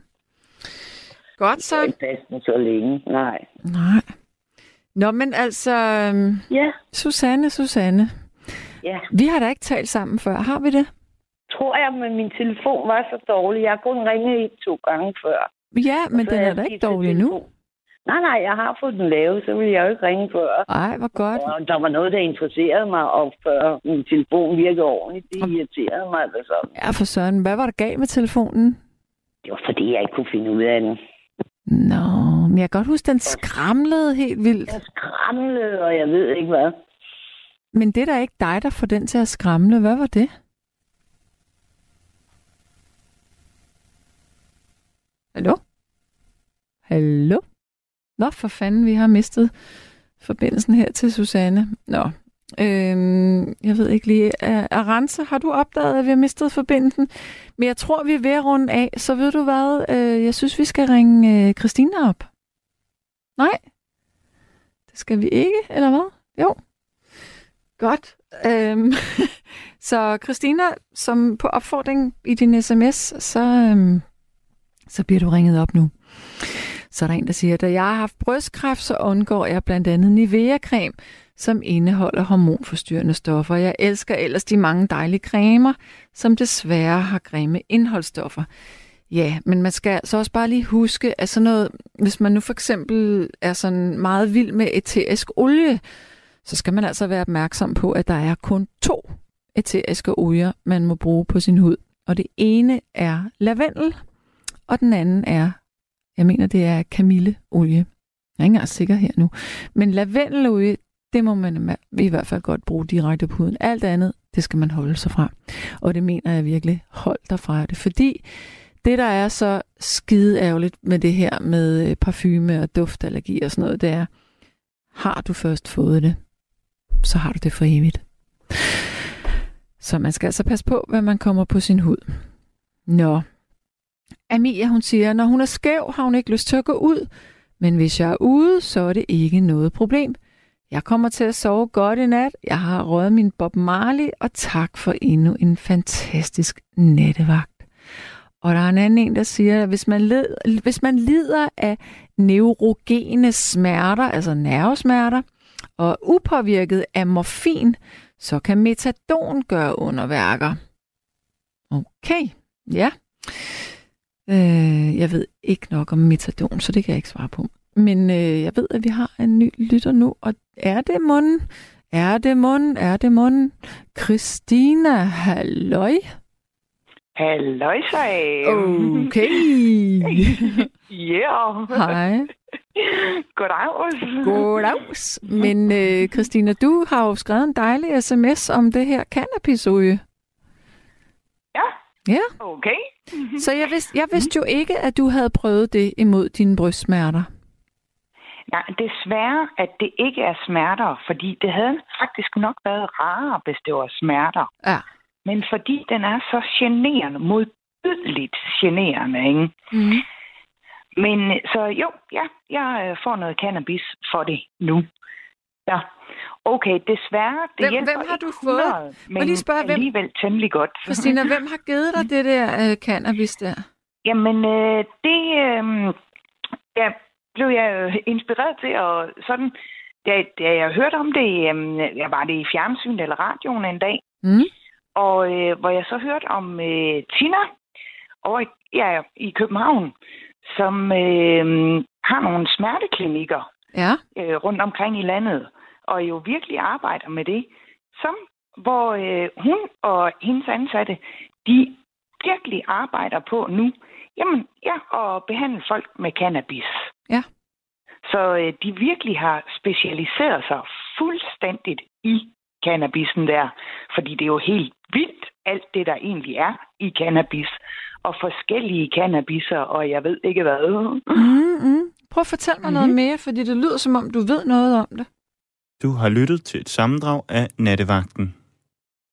Speaker 3: Godt så.
Speaker 6: Det er ikke så længe, nej.
Speaker 3: Nej. Nå, men altså, øhm,
Speaker 6: Ja,
Speaker 3: Susanne, Susanne.
Speaker 6: ja.
Speaker 3: Vi har da ikke talt sammen før, har vi det?
Speaker 6: Tror jeg, men min telefon var så dårlig. Jeg har kun ringet et to gange før.
Speaker 3: Ja, men den er da ikke dårlig nu.
Speaker 6: Nej, nej, jeg har fået den lavet, så ville jeg jo ikke ringe før.
Speaker 3: Ej, hvor godt.
Speaker 6: Og der var noget, der interesserede mig, og før min telefon virkede ordentligt, det irriterede mig altså.
Speaker 3: Ja, for søren. Hvad var der galt med telefonen?
Speaker 6: Det var fordi, jeg ikke kunne finde ud af den.
Speaker 3: Nå, men jeg kan godt huske, den skramlede helt vildt.
Speaker 6: Jeg skramlede, og jeg ved ikke hvad.
Speaker 3: Men det er da ikke dig, der får den til at skramle. Hvad var det? Hallo? Hallo? Nå, for fanden, vi har mistet forbindelsen her til Susanne. Nå, øhm, jeg ved ikke lige. Arance, har du opdaget, at vi har mistet forbindelsen? Men jeg tror, vi er ved at runde af. Så ved du hvad? Jeg synes, vi skal ringe uh, Christina op. Nej? Det skal vi ikke, eller hvad? Jo. Godt. Øhm, så Christina, som på opfordring i din sms, så, øhm, så bliver du ringet op nu. Så er der en, der siger, da jeg har haft brystkræft, så undgår jeg blandt andet Nivea-creme, som indeholder hormonforstyrrende stoffer. Jeg elsker ellers de mange dejlige cremer, som desværre har grimme indholdsstoffer. Ja, men man skal så også bare lige huske, at sådan noget, hvis man nu for eksempel er sådan meget vild med eterisk olie, så skal man altså være opmærksom på, at der er kun to eteriske olier, man må bruge på sin hud. Og det ene er lavendel, og den anden er, jeg mener, det er kamilleolie. Jeg er ikke engang sikker her nu. Men lavendelolie, det må man i hvert fald godt bruge direkte på huden. Alt andet, det skal man holde sig fra. Og det mener jeg virkelig, hold dig fra det. Fordi det, der er så skide ærgerligt med det her med øh, parfume og duftallergi og sådan noget, det er, har du først fået det, så har du det for evigt. Så man skal altså passe på, hvad man kommer på sin hud. Nå. Amelia, hun siger, når hun er skæv, har hun ikke lyst til at gå ud. Men hvis jeg er ude, så er det ikke noget problem. Jeg kommer til at sove godt i nat. Jeg har røget min Bob Marley, og tak for endnu en fantastisk nattevagt. Og der er en anden en, der siger, at hvis man, led, hvis man lider af neurogene smerter, altså nervesmerter, og er upåvirket af morfin, så kan metadon gøre underværker. Okay, ja. Øh, jeg ved ikke nok om metadon, så det kan jeg ikke svare på. Men øh, jeg ved, at vi har en ny lytter nu, og er det munden? Er det munden? Er det munden? Christina, halløj.
Speaker 7: Halløj, så
Speaker 3: Okay.
Speaker 7: Ja.
Speaker 3: Hej.
Speaker 7: Goddag.
Speaker 3: Goddags. Men øh, Christina, du har jo skrevet en dejlig sms om det her cannabisolie.
Speaker 7: Ja.
Speaker 3: Ja.
Speaker 7: Okay.
Speaker 3: Så jeg vidste, jeg vidste jo ikke, at du havde prøvet det imod dine brystsmerter.
Speaker 7: Nej, desværre, at det ikke er smerter, fordi det havde faktisk nok været rarere, hvis det var smerter.
Speaker 3: Ja.
Speaker 7: Men fordi den er så generende, modbydeligt generende, ikke?
Speaker 3: Mm.
Speaker 7: Men så jo, ja, jeg øh, får noget cannabis for det nu. Ja. Okay, desværre, det
Speaker 3: Hvem- hvem har du
Speaker 7: ikke
Speaker 3: fået?
Speaker 7: 100,
Speaker 3: jeg
Speaker 7: men
Speaker 3: lige spørge, hvem-
Speaker 7: alligevel temmelig godt.
Speaker 3: Christina, hvem har givet dig det der øh, cannabis der?
Speaker 7: Jamen, øh, det øh, ja, blev jeg inspireret til, og sådan, da, da jeg hørte om det, øh, jeg var det i fjernsyn eller radioen en dag,
Speaker 3: Mm.
Speaker 7: og øh, hvor jeg så hørte om øh, Tina over i, ja, i København, som øh, har nogle smerteklinikker
Speaker 3: Ja.
Speaker 7: øh, rundt omkring i landet, og jo virkelig arbejder med det, som hvor øh, hun og hendes ansatte, de virkelig arbejder på nu, jamen ja, at behandle folk med cannabis.
Speaker 3: Ja.
Speaker 7: Så øh, de virkelig har specialiseret sig fuldstændigt i cannabisen der, fordi det er jo helt vildt, alt det der egentlig er i cannabis. og forskellige cannabiser, og jeg ved ikke hvad.
Speaker 3: Mm-hmm. Prøv at fortælle mig mm-hmm. noget mere, fordi det lyder som om, du ved noget om det.
Speaker 8: Du har lyttet til et sammendrag af Nattevagten.